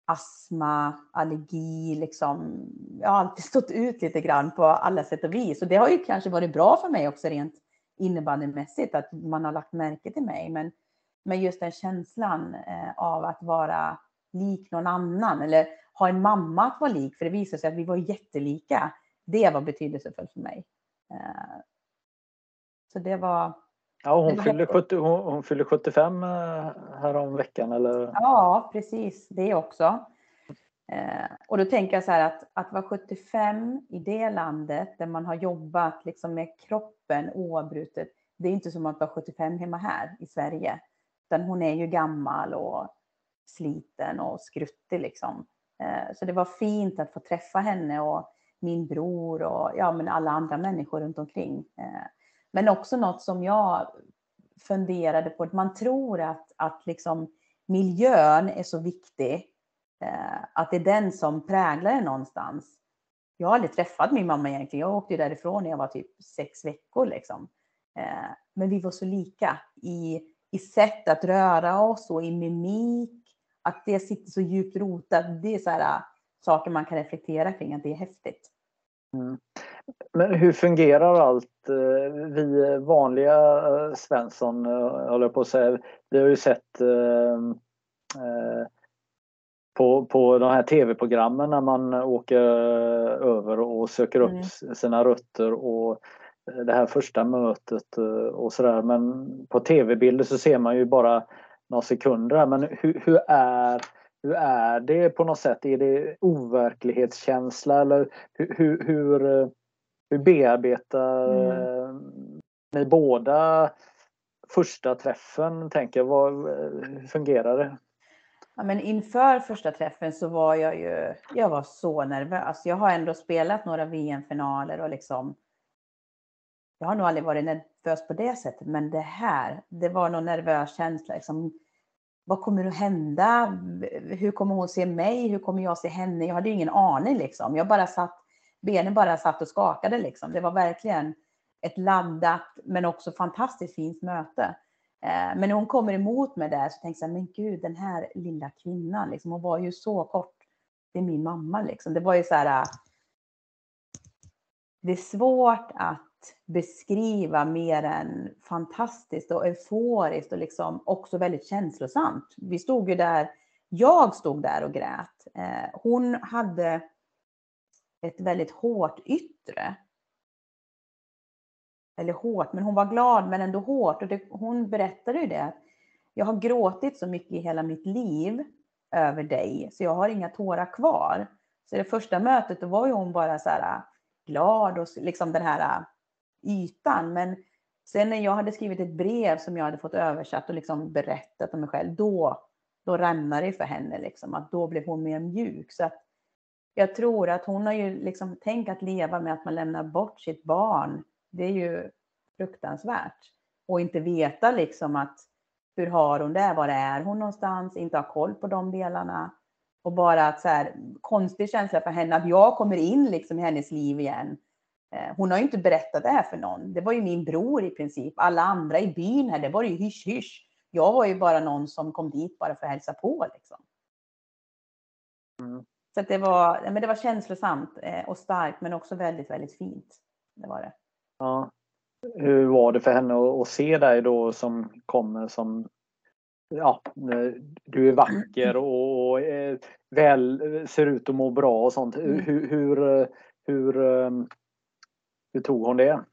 astma, allergi, liksom. Jag har alltid stått ut lite grann på alla sätt och vis. Och det har ju kanske varit bra för mig också rent innebandymässigt att man har lagt märke till mig. Men, men just den känslan eh, av att vara lik någon annan eller ha en mamma att vara lik, för det visade sig att vi var jättelika. Det var betydelsefullt för mig. Så det var... Ja, hon, fyllde 70, hon, hon fyllde 75 här om veckan eller? Ja, precis. Det också. Eh, och då tänker jag så här att, att vara 75 i det landet där man har jobbat liksom med kroppen oavbrutet. Det är inte som att vara 75 hemma här i Sverige. Utan hon är ju gammal och sliten och skruttig liksom. Eh, så det var fint att få träffa henne och min bror och ja, men alla andra människor runt omkring. Eh, men också något som jag funderade på. Man tror att, att liksom miljön är så viktig. Eh, att det är den som präglar en någonstans. Jag har aldrig träffat min mamma egentligen. Jag åkte därifrån när jag var typ sex veckor. Liksom. Men vi var så lika i, i sätt att röra oss och i mimik. Att det sitter så djupt rotat. Det är så här, saker man kan reflektera kring, att det är häftigt. Mm. Men hur fungerar allt? Eh, vi vanliga eh, Svensson, eh, håller jag på att säga, vi har ju sett eh, på, på de här tv-programmen när man åker över och söker upp mm. sina rötter och det här första mötet och sådär. Men på tv-bilder så ser man ju bara några sekunder. Men hur, hur, är, hur är det på något sätt? Är det overklighetskänsla eller hur, hur, hur hur bearbetar mm. ni båda första träffen, tänker jag, vad, hur fungerar det? Ja, men inför första träffen så var jag ju, jag var så nervös. Jag har ändå spelat några VM-finaler och liksom, jag har nog aldrig varit nervös på det sättet, men det här, det var någon nervös känsla. Liksom, vad kommer att hända? Hur kommer hon se mig? Hur kommer jag se henne? Jag hade ju ingen aning liksom. Jag bara satt, benen bara satt och skakade liksom. Det var verkligen ett laddat men också fantastiskt fint möte. Eh, men när hon kommer emot mig där så tänkte jag, men gud, den här lilla kvinnan, liksom, hon var ju så kort. Det är min mamma liksom. Det var ju så här. Eh, det är svårt att beskriva mer än fantastiskt och euforiskt och liksom också väldigt känslosamt. Vi stod ju där, jag stod där och grät. Eh, hon hade ett väldigt hårt yttre. Eller hårt, men hon var glad men ändå hårt. Och det, hon berättade ju det. Jag har gråtit så mycket i hela mitt liv över dig, så jag har inga tårar kvar. Så det första mötet, då var ju hon bara så här glad och liksom den här ytan. Men sen när jag hade skrivit ett brev som jag hade fått översatt och liksom berättat om mig själv, då, då rämnade det för henne. Liksom, att då blev hon mer mjuk. Så att jag tror att hon har ju liksom, tänkt att leva med att man lämnar bort sitt barn. Det är ju fruktansvärt. Och inte veta liksom att hur har hon det? Var är hon någonstans? Inte ha koll på de delarna. Och bara att så här, konstig känsla för henne att jag kommer in liksom i hennes liv igen. Eh, hon har ju inte berättat det här för någon. Det var ju min bror i princip. Alla andra i byn här, det var ju hysch hysch. Jag var ju bara någon som kom dit bara för att hälsa på. Liksom. Mm. Så det, var, men det var känslosamt eh, och starkt men också väldigt, väldigt fint. Det var det. Ja. Hur var det för henne att se dig då som kommer som ja, du är vacker och eh, väl ser ut att må bra och sånt. Mm. Hur, hur, hur hur tog hon det?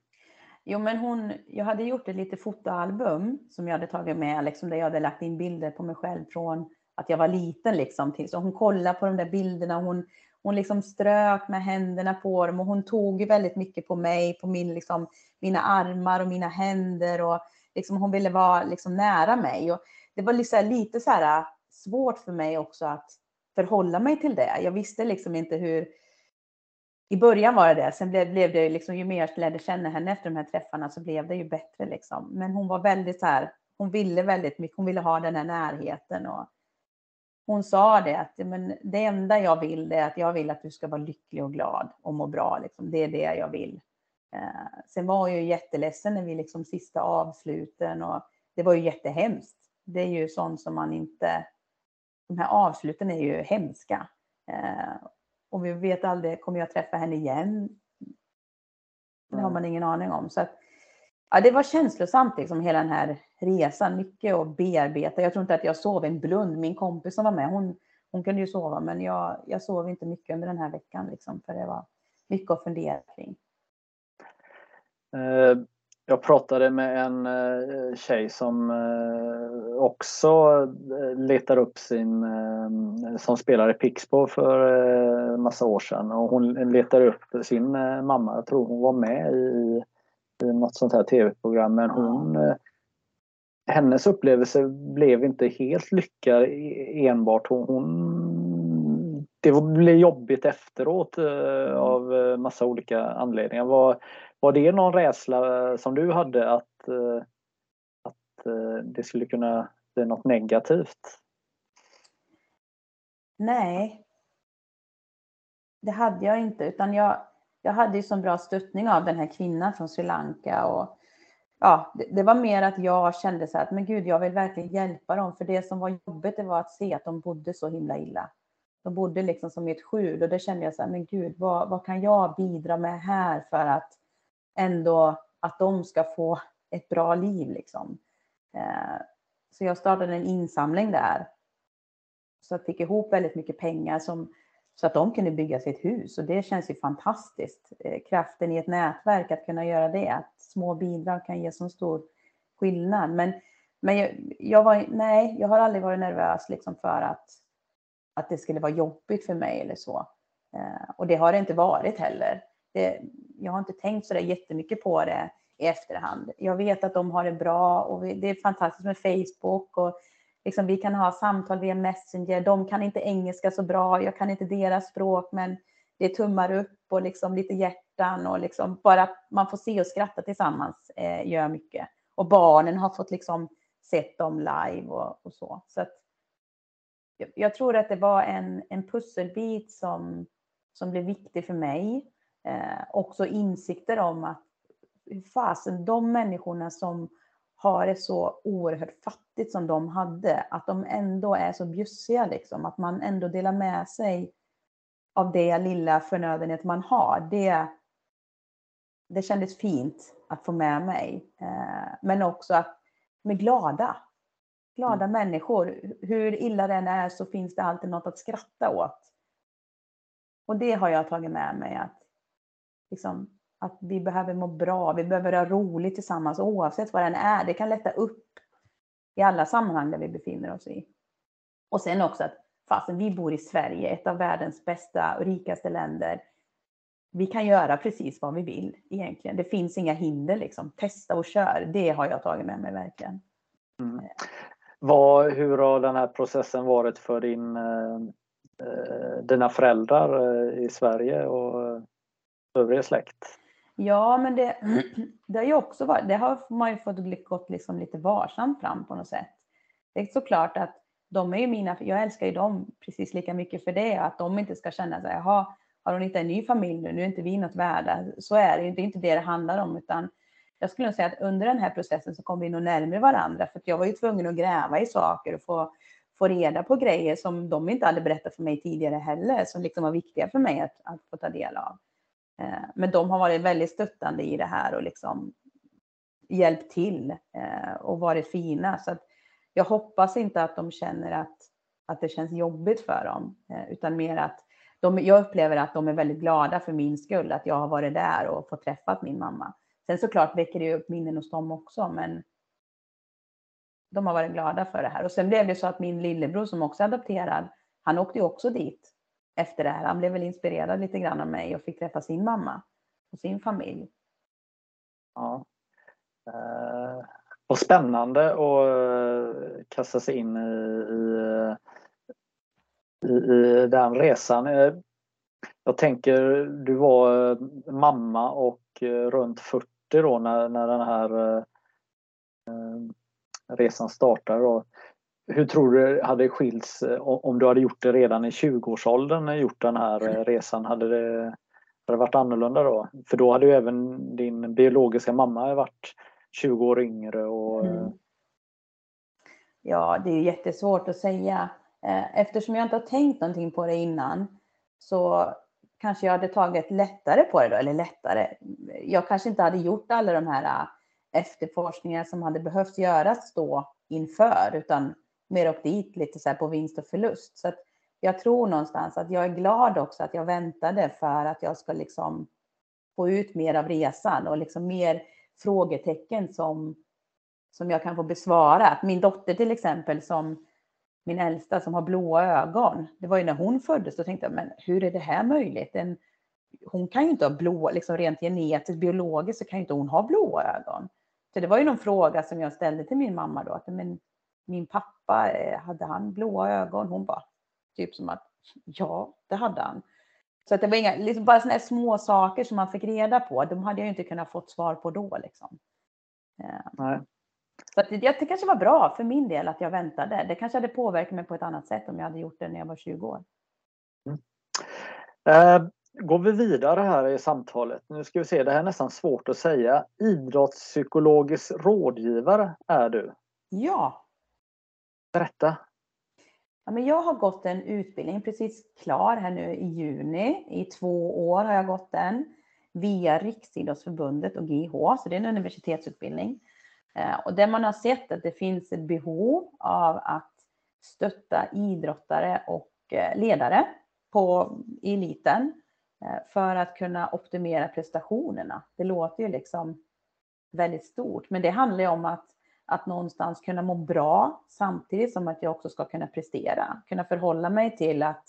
Jo, men hon, jag hade gjort ett litet fotoalbum som jag hade tagit med, liksom, där jag hade lagt in bilder på mig själv från att jag var liten. Liksom, till. Så hon kollade på de där bilderna. Hon, hon liksom strök med händerna på dem och hon tog väldigt mycket på mig, på min, liksom, mina armar och mina händer. Och liksom, hon ville vara liksom, nära mig. Och det var liksom lite så här, äh, svårt för mig också att förhålla mig till det. Jag visste liksom inte hur, i början var det det. Sen blev, blev det liksom, ju mer jag lärde känna henne efter de här träffarna så blev det ju bättre liksom. Men hon var väldigt så här, hon ville väldigt mycket, hon ville ha den här närheten och hon sa det att men det enda jag vill är att jag vill att du ska vara lycklig och glad och må bra. Liksom. Det är det jag vill. Eh, sen var jag ju jätteledsen när vi liksom sista avsluten och det var ju jättehemskt. Det är ju sånt som man inte, de här avsluten är ju hemska. Eh, och vi vet aldrig, kommer jag träffa henne igen? Det har man ingen aning om. Så att, ja, det var känslosamt liksom hela den här resan. Mycket att bearbeta. Jag tror inte att jag sov en blund. Min kompis som var med, hon, hon kunde ju sova, men jag, jag sov inte mycket under den här veckan. Liksom, för det var mycket att fundera kring. Uh jag pratade med en eh, tjej som eh, också eh, letar upp sin, som spelade Pixbo för massa år sedan och hon letar upp sin mamma. Jag tror hon var med i, i något sånt här tv-program men hon hennes upplevelse blev inte helt lyckad e-, enbart. Hon, hon det blev jobbigt efteråt av massa olika anledningar. Vad, var det någon rädsla som du hade att, eh, att eh, det skulle kunna bli något negativt? Nej. Det hade jag inte utan jag, jag hade ju så bra stöttning av den här kvinnan från Sri Lanka och ja, det, det, var mer att jag kände så här att men gud, jag vill verkligen hjälpa dem för det som var jobbigt det var att se att de bodde så himla illa. De bodde liksom som i ett skjul och det kände jag så här, men gud, vad, vad kan jag bidra med här för att ändå att de ska få ett bra liv. Liksom. Eh, så jag startade en insamling där. Så jag fick ihop väldigt mycket pengar som, så att de kunde bygga sitt hus. Och det känns ju fantastiskt. Eh, kraften i ett nätverk att kunna göra det. Att små bidrag kan ge så stor skillnad. Men, men jag, jag var, nej, jag har aldrig varit nervös liksom för att, att det skulle vara jobbigt för mig eller så. Eh, och det har det inte varit heller det, jag har inte tänkt så där jättemycket på det i efterhand. Jag vet att de har det bra och det är fantastiskt med Facebook och liksom vi kan ha samtal via Messenger. De kan inte engelska så bra, jag kan inte deras språk, men det är tummar upp och liksom lite hjärtan och liksom bara att man får se och skratta tillsammans eh, gör mycket. Och barnen har fått liksom sett dem live och, och så. så att, jag, tror att det var en, en pusselbit som, som blev viktig för mig. Eh, också insikter om att fasen, de människorna som har det så oerhört fattigt som de hade, att de ändå är så bjussiga liksom, att man ändå delar med sig av det lilla förnödenhet man har. Det, det kändes fint att få med mig. Eh, men också att med glada, glada mm. människor. Hur illa den är så finns det alltid något att skratta åt. Och det har jag tagit med mig att, liksom, att vi behöver må bra, vi behöver ha roligt tillsammans oavsett vad den är. Det kan lätta upp i alla sammanhang där vi befinner oss i. Och sen också att fastän vi bor i Sverige, ett av världens bästa och rikaste länder, vi kan göra precis vad vi vill egentligen. Det finns inga hinder liksom. Testa och kör. Det har jag tagit med mig verkligen. Mm. Vad, hur har den här processen varit för din, eh, eh dina föräldrar eh, i Sverige och eh, övriga släkt? Ja, men det, det har ju också varit, det har man ju fått gått liksom lite varsamt fram på något sätt. Det är såklart att de är ju mina, jag älskar ju dem precis lika mycket för det, att de inte ska känna sig, jaha, har hon inte en ny familj nu, nu är inte vi något värda. Så är det ju, det är inte det det handlar om, utan jag skulle nog säga att under den här processen så kom vi nog närmare varandra, för jag var ju tvungen att gräva i saker och få, få reda på grejer som de inte hade berättat för mig tidigare heller, som liksom var viktiga för mig att, att få ta del av. Eh, men de har varit väldigt stöttande i det här och liksom hjälpt till eh, och varit fina. Så att jag hoppas inte att de känner att, att det känns jobbigt för dem, eh, utan mer att de, jag upplever att de är väldigt glada för min skull, att jag har varit där och fått träffat min mamma. Sen såklart väcker det upp minnen hos dem också, men de har varit glada för det här. Och sen blev det så att min lillebror som också är adopterad, han åkte ju också dit efter det här. Han blev väl inspirerad lite grann av mig och fick träffa sin mamma och sin familj. Ja. Eh, och spännande att eh, kasta sig in i, i, eh, i den resan. Eh, jag tänker, du var mamma och runt 40 då när, när den här eh, eh, resan startade. Hur tror du hade skilts eh, om du hade gjort det redan i 20-årsåldern, gjort den här resan? Hade det, hade det varit annorlunda då? För då hade ju även din biologiska mamma varit 20 år yngre. Och... Mm. Ja, det är jättesvårt att säga. Eftersom jag inte har tänkt någonting på det innan så kanske jag hade tagit lättare på det då, eller lättare. Jag kanske inte hade gjort alla de här äh, efterforskningar som hade behövt göras då inför, utan mer åkt dit lite så här på vinst och förlust. Så att jag tror någonstans att jag är glad också att jag väntade för att jag ska liksom få ut mer av resan och liksom mer frågetecken som, som jag kan få besvara. Att min dotter till exempel, som min äldsta som har blåa ögon, det var ju när hon föddes, då tänkte jag, men hur är det här möjligt? En, hon kan ju inte ha blå, liksom rent genetiskt, biologiskt så kan ju inte hon ha blåa ögon. Så det var ju någon fråga som jag ställde till min mamma då, att men, min pappa, eh, hade han blåa ögon? Hon bara, typ som att, ja, det hade han. Så att det var inga, liksom bara sådana små saker som man fick reda på. De hade jag ju inte kunnat fått svar på då. Liksom. Eh, Nej. Så att det, det kanske var bra för min del att jag väntade. Det kanske hade påverkat mig på ett annat sätt om jag hade gjort det när jag var 20 år. Mm. Eh, går vi vidare här i samtalet. Nu ska vi se, det här är nästan svårt att säga. Idrottspsykologisk rådgivare är du. Ja. Berätta. Ja, men jag har gått en utbildning, precis klar här nu i juni. I två år har jag gått den via Riksidrottsförbundet och GH, så det är en universitetsutbildning. Eh, och där man har sett att det finns ett behov av att stötta idrottare och eh, ledare på eliten eh, för att kunna optimera prestationerna. Det låter ju liksom väldigt stort, men det handlar ju om att att någonstans kunna må bra samtidigt som att jag också ska kunna prestera. Kunna förhålla mig till att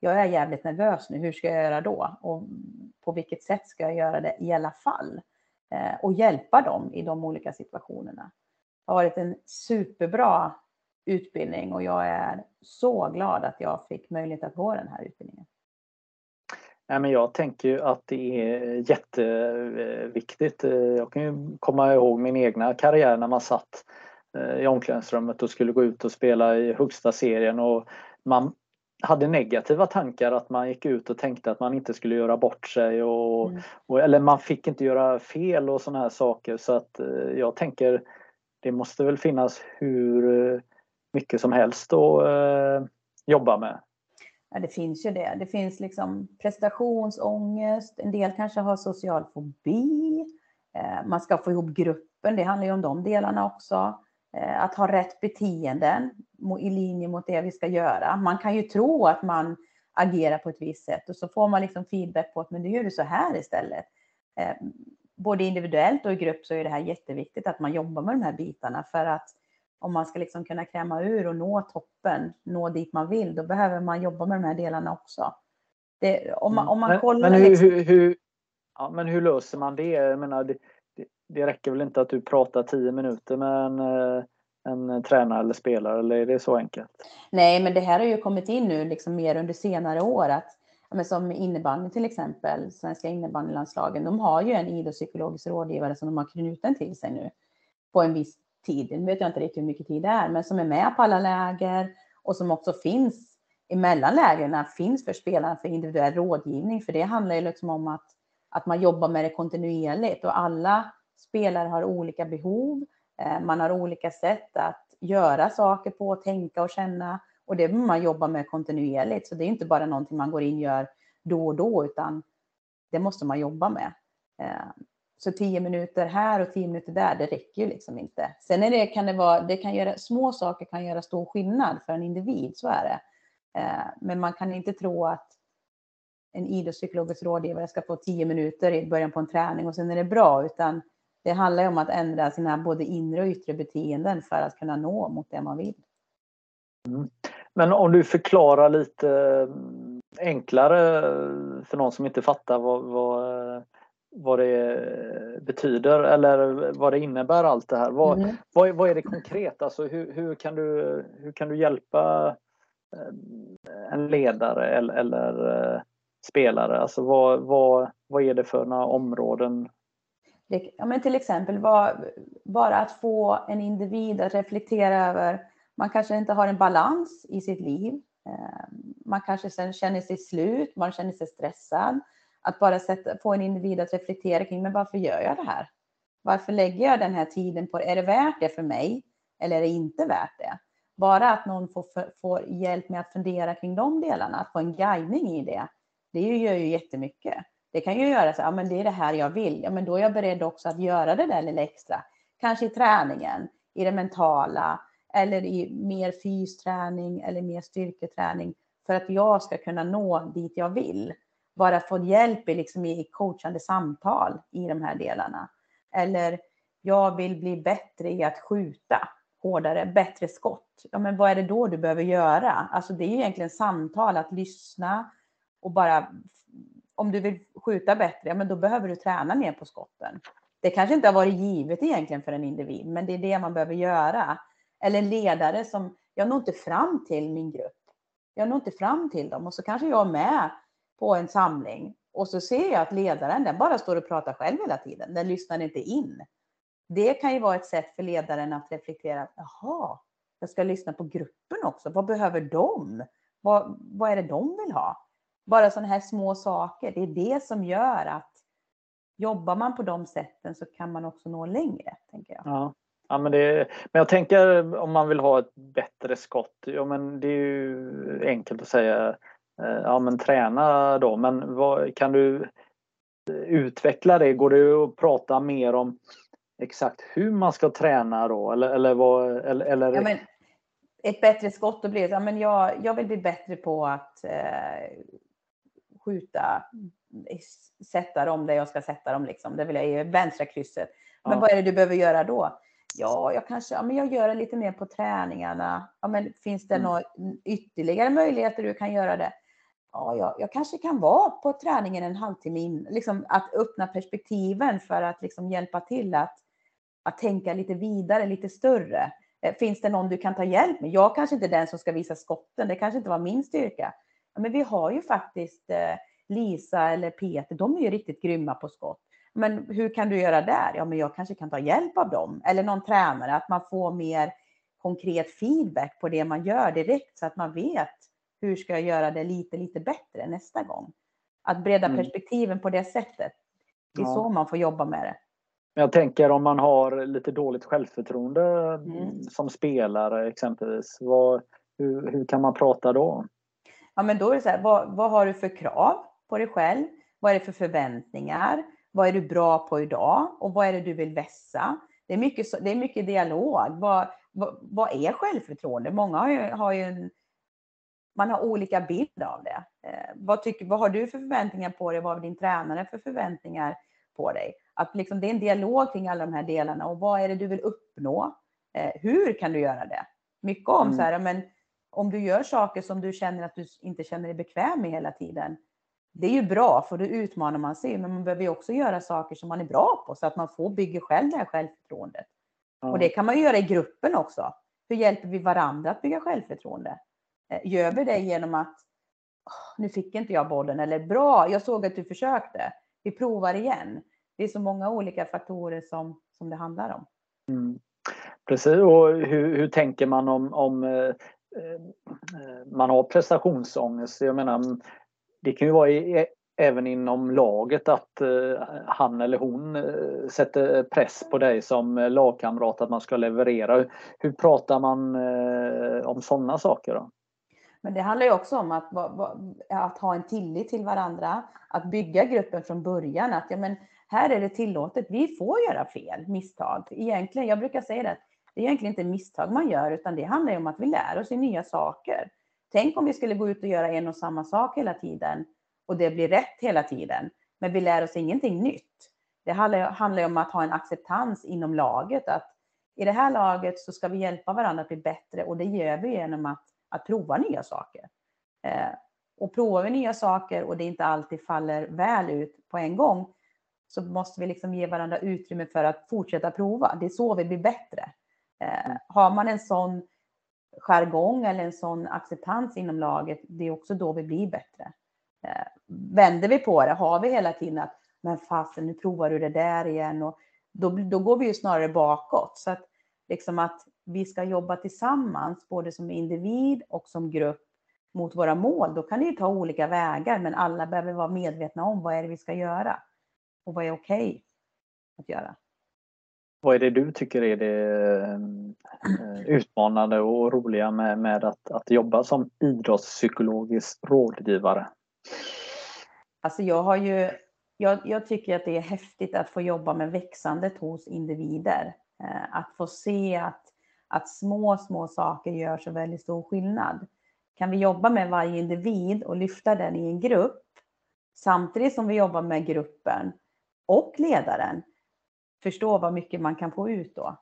jag är jävligt nervös nu, hur ska jag göra då? Och på vilket sätt ska jag göra det i alla fall? Eh, och hjälpa dem i de olika situationerna. Det har varit en superbra utbildning och jag är så glad att jag fick möjlighet att gå den här utbildningen. Nej, men jag tänker ju att det är jätteviktigt. Jag kan ju komma ihåg min egna karriär när man satt eh, i omklädningsrummet och skulle gå ut och spela i högsta serien och man hade negativa tankar att man gick ut och tänkte att man inte skulle göra bort sig och, mm. och eller man fick inte göra fel och sådana här saker så att eh, jag tänker det måste väl finnas hur mycket som helst att eh, jobba med. Ja, det finns ju det. Det finns liksom prestationsångest, en del kanske har social fobi, eh, man ska få ihop gruppen, det handlar ju om de delarna också. Eh, att ha rätt beteenden i linje mot det vi ska göra. Man kan ju tro att man agerar på ett visst sätt och så får man liksom feedback på att men du gör du så här istället. Eh, både individuellt och i grupp så är det här jätteviktigt att man jobbar med de här bitarna för att om man ska liksom kunna kräma ur och nå toppen, nå dit man vill, då behöver man jobba med de här delarna också. Det, om, man, om man men, kollar... Men hur, liksom... hur, hur, ja, men hur löser man det? Jag menar, det, det, räcker väl inte att du pratar tio minuter med en, eh, en tränare eller spelare, eller är det så enkelt? Nej, men det här har ju kommit in nu liksom mer under senare år. att men som innebandy till exempel, svenska innebandylandslagen, de har ju en idrottspsykologisk rådgivare som de har knuten till sig nu på en viss tid, nu vet jag inte riktigt hur mycket tid det är, men som är med på alla läger och som också finns emellan lägren, finns för spelarna för individuell rådgivning. För det handlar ju liksom om att, att man jobbar med det kontinuerligt och alla spelare har olika behov. Eh, man har olika sätt att göra saker på, tänka och känna och det man jobba med kontinuerligt. Så det är inte bara någonting man går in och gör då och då, utan det måste man jobba med. Eh, så tio minuter här och tio minuter där, det räcker ju liksom inte. Sen är det, kan det vara, det kan göra, små saker kan göra stor skillnad för en individ, så är det. Eh, men man kan inte tro att en idrottspsykologisk rådgivare ska få tio minuter i början på en träning och sen är det bra, utan det handlar ju om att ändra sina både inre och yttre beteenden för att kunna nå mot det man vill. Mm. Men om du förklarar lite mm, enklare för någon som inte fattar vad, vad vad det betyder eller vad det innebär allt det här. Vad, mm. vad, vad är det konkret? Alltså hur, hur, kan du, hur kan du hjälpa eh, en ledare eller, eller eh, spelare? Alltså vad, vad, vad är det för några områden? Ja, men till exempel var, bara att få en individ att reflektera över, man kanske inte har en balans i sitt liv. Ehm, man kanske sen känner sig slut, man känner sig stressad att bara sätta, få en individ att reflektera kring, men varför gör jag det här? Varför lägger jag den här tiden på det? Är det värt det för mig? Eller är det inte värt det? Bara att någon får, får hjälp med att fundera kring de delarna, att få en guidning i det, det gör ju jättemycket. Det kan ju göra så, ja men det är det här jag vill, ja men då är jag beredd också att göra det där lite extra. Kanske i träningen, i det mentala, eller i mer fysträning eller mer styrketräning för att jag ska kunna nå dit jag vill bara få hjälp i, liksom i coachande samtal i de här delarna. Eller jag vill bli bättre i att skjuta hårdare, bättre skott. Ja, men vad är det då du behöver göra? Alltså det är ju egentligen samtal, att lyssna och bara om du vill skjuta bättre, ja, men då behöver du träna mer på skotten. Det kanske inte har varit givet egentligen för en individ, men det är det man behöver göra. Eller en ledare som, jag når inte fram till min grupp. Jag når inte fram till dem och så kanske jag är med på en samling och så ser jag att ledaren den bara står och pratar själv hela tiden. Den lyssnar inte in. Det kan ju vara ett sätt för ledaren att reflektera. Jaha, jag ska lyssna på gruppen också. Vad behöver de? Vad, vad är det de vill ha? Bara sådana här små saker. Det är det som gör att jobbar man på de sätten så kan man också nå längre, tänker jag. Ja. Ja, men, det, men jag tänker om man vill ha ett bättre skott, ja men det är ju enkelt att säga Eh, ja men träna då, men vad, kan du utveckla det? Går det att prata mer om exakt hur man ska träna då? Eller, eller vad, eller, eller... Ja, men ett bättre skott, då blir det ja, men jag, jag vill bli bättre på att eh, skjuta, sätta dem där jag ska sätta dem. Liksom. Det vill jag i vänstra krysset. Men ja. vad är det du behöver göra då? Ja, jag kanske ja, men jag gör det lite mer på träningarna. Ja, men finns det mm. några ytterligare möjligheter du kan göra det? ja, jag, jag, kanske kan vara på träningen en halvtimme in. Liksom att öppna perspektiven för att liksom hjälpa till att, att tänka lite vidare, lite större. Eh, finns det någon du kan ta hjälp med? Jag kanske inte är den som ska visa skotten, det kanske inte var min styrka. Men vi har ju faktiskt eh, Lisa eller Peter, de är ju riktigt grymma på skott. Men hur kan du göra där? Ja, men jag kanske kan ta hjälp av dem. Eller någon tränare, att man får mer konkret feedback på det man gör direkt så att man vet hur ska jag göra det lite, lite bättre nästa gång. Att bredda mm. perspektiven på det sättet. Det är ja. så man får jobba med det. Jag tänker om man har lite dåligt självförtroende mm. som spelare exempelvis. Vad, hur, hur kan man prata då? Ja, men då är det så här, vad, vad har du för krav på dig själv? Vad är det för förväntningar? Vad är du bra på idag? Och vad är det du vill vässa? Det är mycket, det är mycket dialog. Vad, vad, vad är självförtroende? Många har ju, har ju en, man har olika bild av det. Eh, vad, tycker, vad har du för förväntningar på dig? Vad har din tränare för förväntningar på dig? Att liksom, det är en dialog kring alla de här delarna och vad är det du vill uppnå? Eh, hur kan du göra det? Mycket om mm. så här, men om du gör saker som du känner att du inte känner dig bekväm med hela tiden. Det är ju bra för då utmanar man sig, men man behöver ju också göra saker som man är bra på så att man får bygga själv det här självförtroendet. Mm. Och det kan man ju göra i gruppen också. Hur hjälper vi varandra att bygga självförtroende? Eh, gör vi det genom att nu fick inte jag bollen eller bra, jag såg att du försökte. Vi provar igen. Det är så många olika faktorer som, som det handlar om. Mm. Precis, och hur, hur tänker man om, om eh, Eh, man har prestationsångest? Jag menar, det kan ju vara i, e, även inom laget att eh, han eller hon eh, sätter press på dig som lagkamrat att man ska leverera. Hur pratar man om sådana saker? Då? Men det handlar ju också om att, att ha en tillit till varandra, att bygga gruppen från början. Att ja, men här är det tillåtet, vi får göra fel, misstag. Egentligen, jag brukar säga det, det är egentligen inte misstag man gör, utan det handlar ju om att vi lär oss nya saker. Tänk om vi skulle gå ut och göra en och samma sak hela tiden och det blir rätt hela tiden, men vi lär oss ingenting nytt. Det handlar ju om att ha en acceptans inom laget, att i det här laget så ska vi hjälpa varandra att bli bättre och det gör vi genom att att prova nya saker. Eh, och provar vi nya saker och det inte alltid faller väl ut på en gång så måste vi liksom ge varandra utrymme för att fortsätta prova. Det är så vi blir bättre. Mm. Eh, har man en sån jargong eller en sån acceptans inom laget, det är också då vi blir bättre. Eh, vänder vi på det, har vi hela tiden att men fasen, nu provar du det där igen och då, då går vi ju snarare bakåt. Så att, liksom att vi ska jobba tillsammans, både som individ och som grupp mot våra mål, då kan det ju ta olika vägar, men alla behöver vara medvetna om vad är det vi ska göra och vad är okej okay att göra. Vad är det du tycker är det eh, utmanande och roliga med, med att, att jobba som idrottspsykologisk rådgivare? Alltså jag har ju, jag, jag tycker att det är häftigt att få jobba med växandet hos individer. Eh, att få se att att små, små saker gör så väldigt stor skillnad. Kan vi jobba med varje individ och lyfta den i en grupp samtidigt som vi jobbar med gruppen och ledaren, förstå vad mycket man kan få ut då.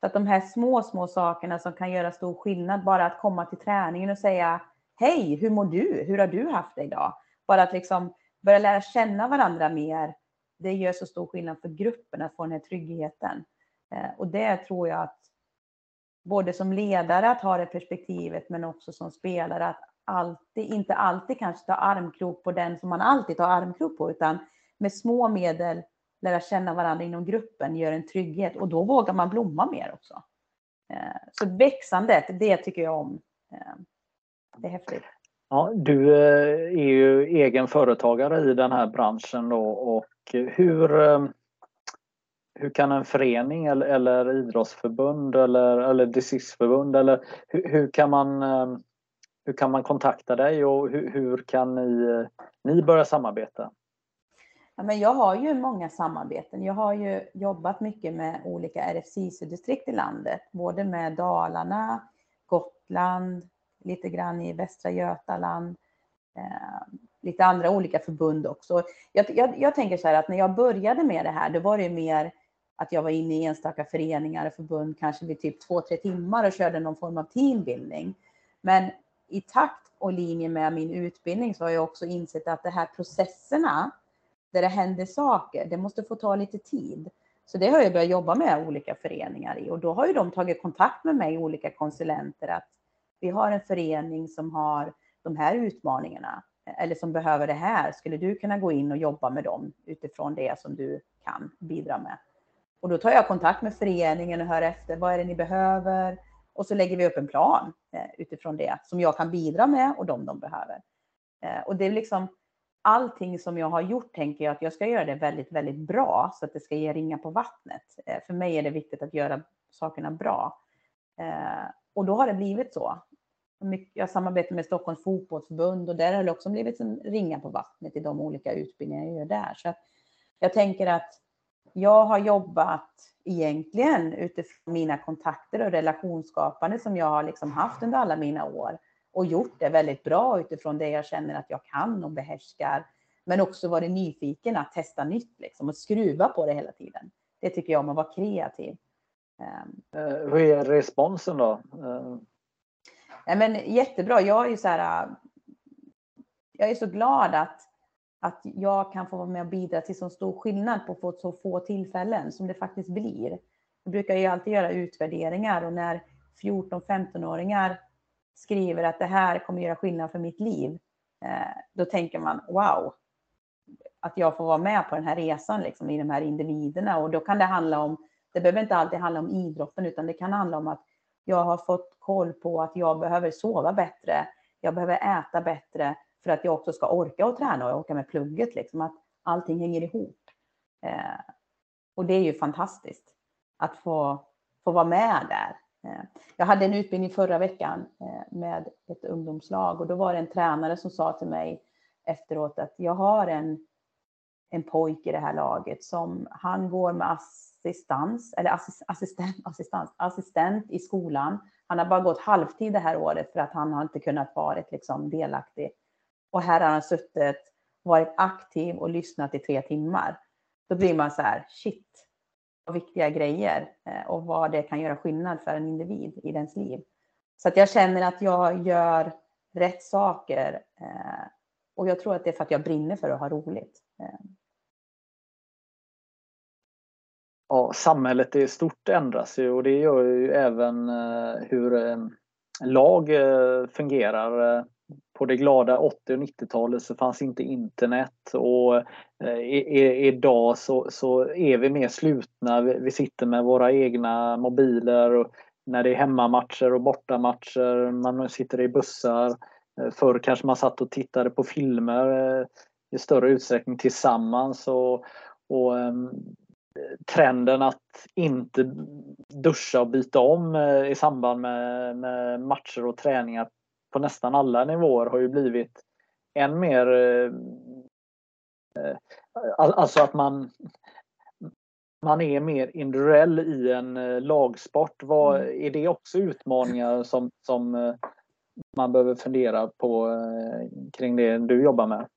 Så att de här små, små sakerna som kan göra stor skillnad, bara att komma till träningen och säga Hej, hur mår du? Hur har du haft det idag? Bara att liksom börja lära känna varandra mer. Det gör så stor skillnad för gruppen att få den här tryggheten. Eh, och det tror jag att både som ledare att ha det perspektivet men också som spelare att alltid, inte alltid kanske ta armkrok på den som man alltid tar armkrok på utan med små medel lära känna varandra inom gruppen gör en trygghet och då vågar man blomma mer också. Eh, så växandet, det tycker jag om. Eh, det är häftigt. Ja, du eh, är ju egen företagare i den här branschen då och hur hur kan en förening eller, eller idrottsförbund eller, eller distriktsförbund eller hur, hur, kan man hur kan man kontakta dig och hur, hur kan ni, ni börja samarbeta? Ja, men jag har ju många samarbeten. Jag har ju jobbat mycket med olika RFSISU-distrikt i landet, både med Dalarna, Gotland, lite grann i Västra Götaland, eh, lite andra olika förbund också. Jag, jag, jag, tänker så här att när jag började med det här, då var det mer att jag var inne i enstaka föreningar och förbund kanske vid typ två, tre timmar och körde någon form av teambuilding. Men i takt och linje med min utbildning så har jag också insett att de här processerna där det händer saker, det måste få ta lite tid. Så det har jag börjat jobba med olika föreningar i och då har ju de tagit kontakt med mig, olika konsulenter, att vi har en förening som har de här utmaningarna eller som behöver det här. Skulle du kunna gå in och jobba med dem utifrån det som du kan bidra med? Och då tar jag kontakt med föreningen och hör efter. Vad är det ni behöver? Och så lägger vi upp en plan eh, utifrån det som jag kan bidra med och de de behöver. Eh, och det är liksom allting som jag har gjort tänker jag att jag ska göra det väldigt, väldigt bra så att det ska ge ringa på vattnet. Eh, för mig är det viktigt att göra sakerna bra. Eh, och då har det blivit så. Jag samarbetar med Stockholms fotbollsförbund och där har det också blivit en ringa på vattnet i de olika utbildningar jag gör där. Så jag tänker att jag har jobbat egentligen utifrån mina kontakter och relationsskapande som jag har liksom haft under alla mina år och gjort det väldigt bra utifrån det jag känner att jag kan och behärskar. Men också varit nyfiken att testa nytt liksom, och skruva på det hela tiden. Det tycker jag om att vara kreativ. Ehm. Eh, hur är responsen då? Ja, men jättebra. Jag är ju så här. Jag är så glad att att jag kan få vara med och bidra till så stor skillnad på så få tillfällen som det faktiskt blir. Jag brukar ju alltid göra utvärderingar och när 14-15-åringar skriver att det här kommer göra skillnad för mitt liv, eh, då tänker man wow, att jag får vara med på den här resan liksom, i de här individerna och då kan det handla om, det behöver inte alltid handla om idrotten utan det kan handla om att jag har fått koll på att jag behöver sova bättre, jag behöver äta bättre, för att jag också ska orka och träna och orka med plugget. Liksom, att allting hänger ihop. Eh, och det är ju fantastiskt att få, få vara med där. Eh, jag hade en utbildning förra veckan eh, med ett ungdomslag och då var det en tränare som sa till mig efteråt att jag har en, en pojk i det här laget som han går med assistans, eller assist, assistent, assistans, assistent i skolan. Han har bara gått halvtid det här året för att han har inte kunnat vara liksom delaktig och här har han suttit, varit aktiv och lyssnat i tre timmar. Då blir man så här, shit, viktiga grejer eh, och vad det kan göra skillnad för en individ i dens liv. Så att jag känner att jag gör rätt saker eh, och jag tror att det är för att jag brinner för att ha roligt. Eh. Ja, samhället i stort ändras ju och det gör ju även hur lag fungerar på det glada 80 och 90-talet så fanns inte internet och eh, idag så, så är vi mer slutna. Vi, sitter med våra egna mobiler och när det är hemmamatcher och bortamatcher, man sitter i bussar. Eh, förr kanske man satt och tittade på filmer eh, i större utsträckning tillsammans och, och ehm, trenden att inte duscha och byta om eh, i samband med, med matcher och träningar på nästan alla nivåer har ju blivit än mer eh, eh Alltså att man man är mer individuell i en eh, lagsport. Vad, mm. är det också utmaningar som, som man behöver fundera på kring det du jobbar med?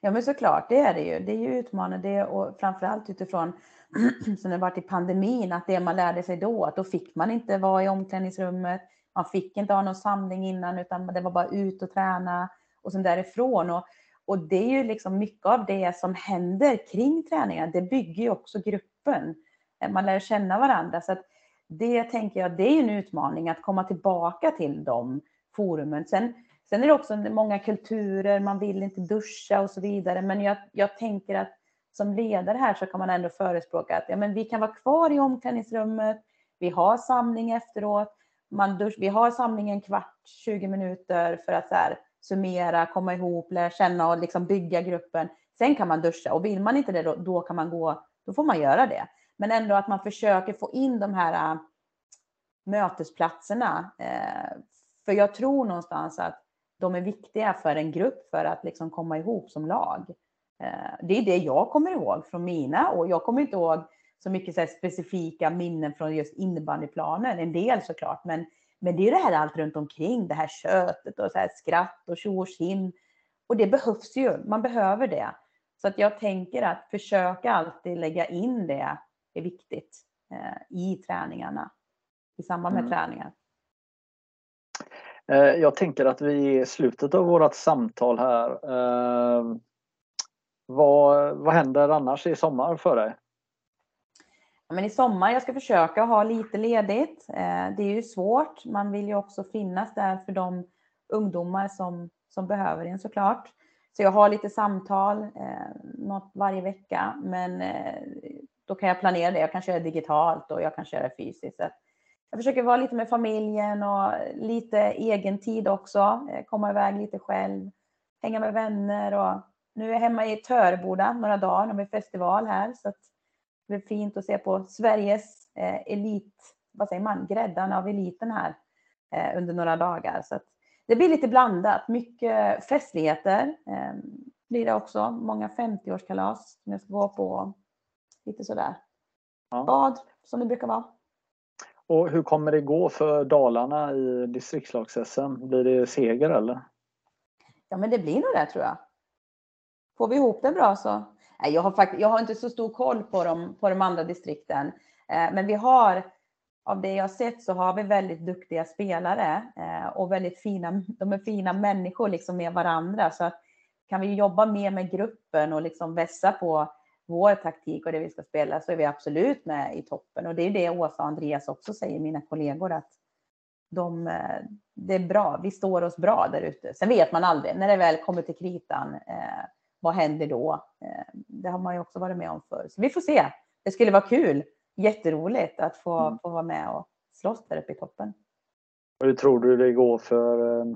Ja men såklart, det är det ju. Det är ju utmanande och framförallt utifrån som det varit i pandemin, att det man lärde sig då, att då fick man inte vara i omklädningsrummet. Man fick inte ha någon samling innan utan det var bara ut och träna och sen därifrån. Och, och det är ju liksom mycket av det som händer kring träningen. Det bygger ju också gruppen. Eh, man lär känna varandra. Så att det tänker jag, det är en utmaning att komma tillbaka till de forumen. Sen, sen är det också många kulturer, man vill inte duscha och så vidare. Men jag, jag tänker att som ledare här så kan man ändå förespråka att ja, men vi kan vara kvar i omklädningsrummet. Vi har samling efteråt man dusch, vi har samling en kvart, 20 minuter för att så här, summera, komma ihop, lära känna och liksom bygga gruppen. Sen kan man duscha och vill man inte det då, då kan man gå, då får man göra det. Men ändå att man försöker få in de här äh, mötesplatserna. Äh, för jag tror någonstans att de är viktiga för en grupp för att liksom komma ihop som lag. Äh, det är det jag kommer ihåg från mina och jag kommer inte ihåg så mycket så specifika minnen från just innebandyplanen. En del såklart, men, men det är det här allt runt omkring, det här köttet och så här skratt och tjo och tjim. Och det behövs ju, man behöver det. Så att jag tänker att försöka alltid lägga in det är viktigt eh, i träningarna, i samband med mm. träningar. Jag tänker att vi är i slutet av vårt samtal här. Vad, vad händer annars i sommar för dig? Men I sommar jag ska försöka ha lite ledigt. Eh, det är ju svårt. Man vill ju också finnas där för de ungdomar som, som behöver en såklart. Så jag har lite samtal, eh, något varje vecka, men eh, då kan jag planera det. Jag kan köra digitalt och jag kan köra fysiskt. Jag försöker vara lite med familjen och lite egen tid också. Komma iväg lite själv, hänga med vänner och nu är jag hemma i Töreboda några dagar. De har festival här så att det är fint att se på Sveriges eh, elit, vad säger man, gräddan av eliten här eh, under några dagar. Så det blir lite blandat. Mycket festligheter eh, blir det också. Många 50-årskalas som jag ska gå på. Lite sådär. Ja. Bad som det brukar vara. Och hur kommer det gå för Dalarna i distriktslags-SM? Blir det seger eller? Ja men det blir nog det tror jag. Får vi ihop det bra så. Eh, jag, har fakt- jag har inte så stor koll på de, på de andra distrikten. Eh, men vi har av det jag sett så har vi väldigt duktiga spelare eh, och väldigt fina, de är fina människor liksom med varandra. Så att, kan vi jobba mer med gruppen och liksom vässa på vår taktik och det vi ska spela så är vi absolut med i toppen. Och det är det Åsa och Andreas också säger, mina kollegor, att de, eh, det är bra, vi står oss bra där ute. Sen vet man aldrig, när det väl kommer till kritan, eh, vad händer då? Eh, det har man ju också varit med om förr. Så vi får se. Det skulle vara kul jätteroligt att få, mm. få vara med och slåss där uppe i toppen. Hur tror du det går för eh,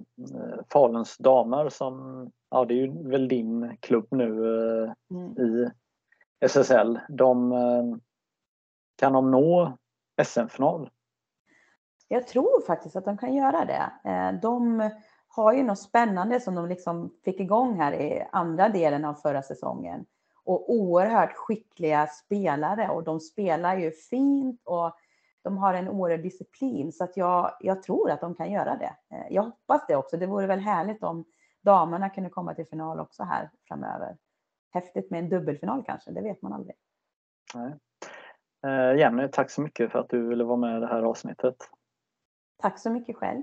Faluns damer som, ja det är ju väl din klubb nu eh, mm. i SSL. De, eh, kan de nå SM-final? Jag tror faktiskt att de kan göra det. De har ju något spännande som de liksom fick igång här i andra delen av förra säsongen och oerhört skickliga spelare och de spelar ju fint och de har en oerhörd disciplin så att jag, jag tror att de kan göra det. Eh, jag hoppas det också. Det vore väl härligt om damerna kunde komma till final också här framöver. Häftigt med en dubbelfinal kanske, det vet man aldrig. Nej. Eh, Jenny, tack så mycket för att du ville vara med i det här avsnittet. Tack så mycket själv.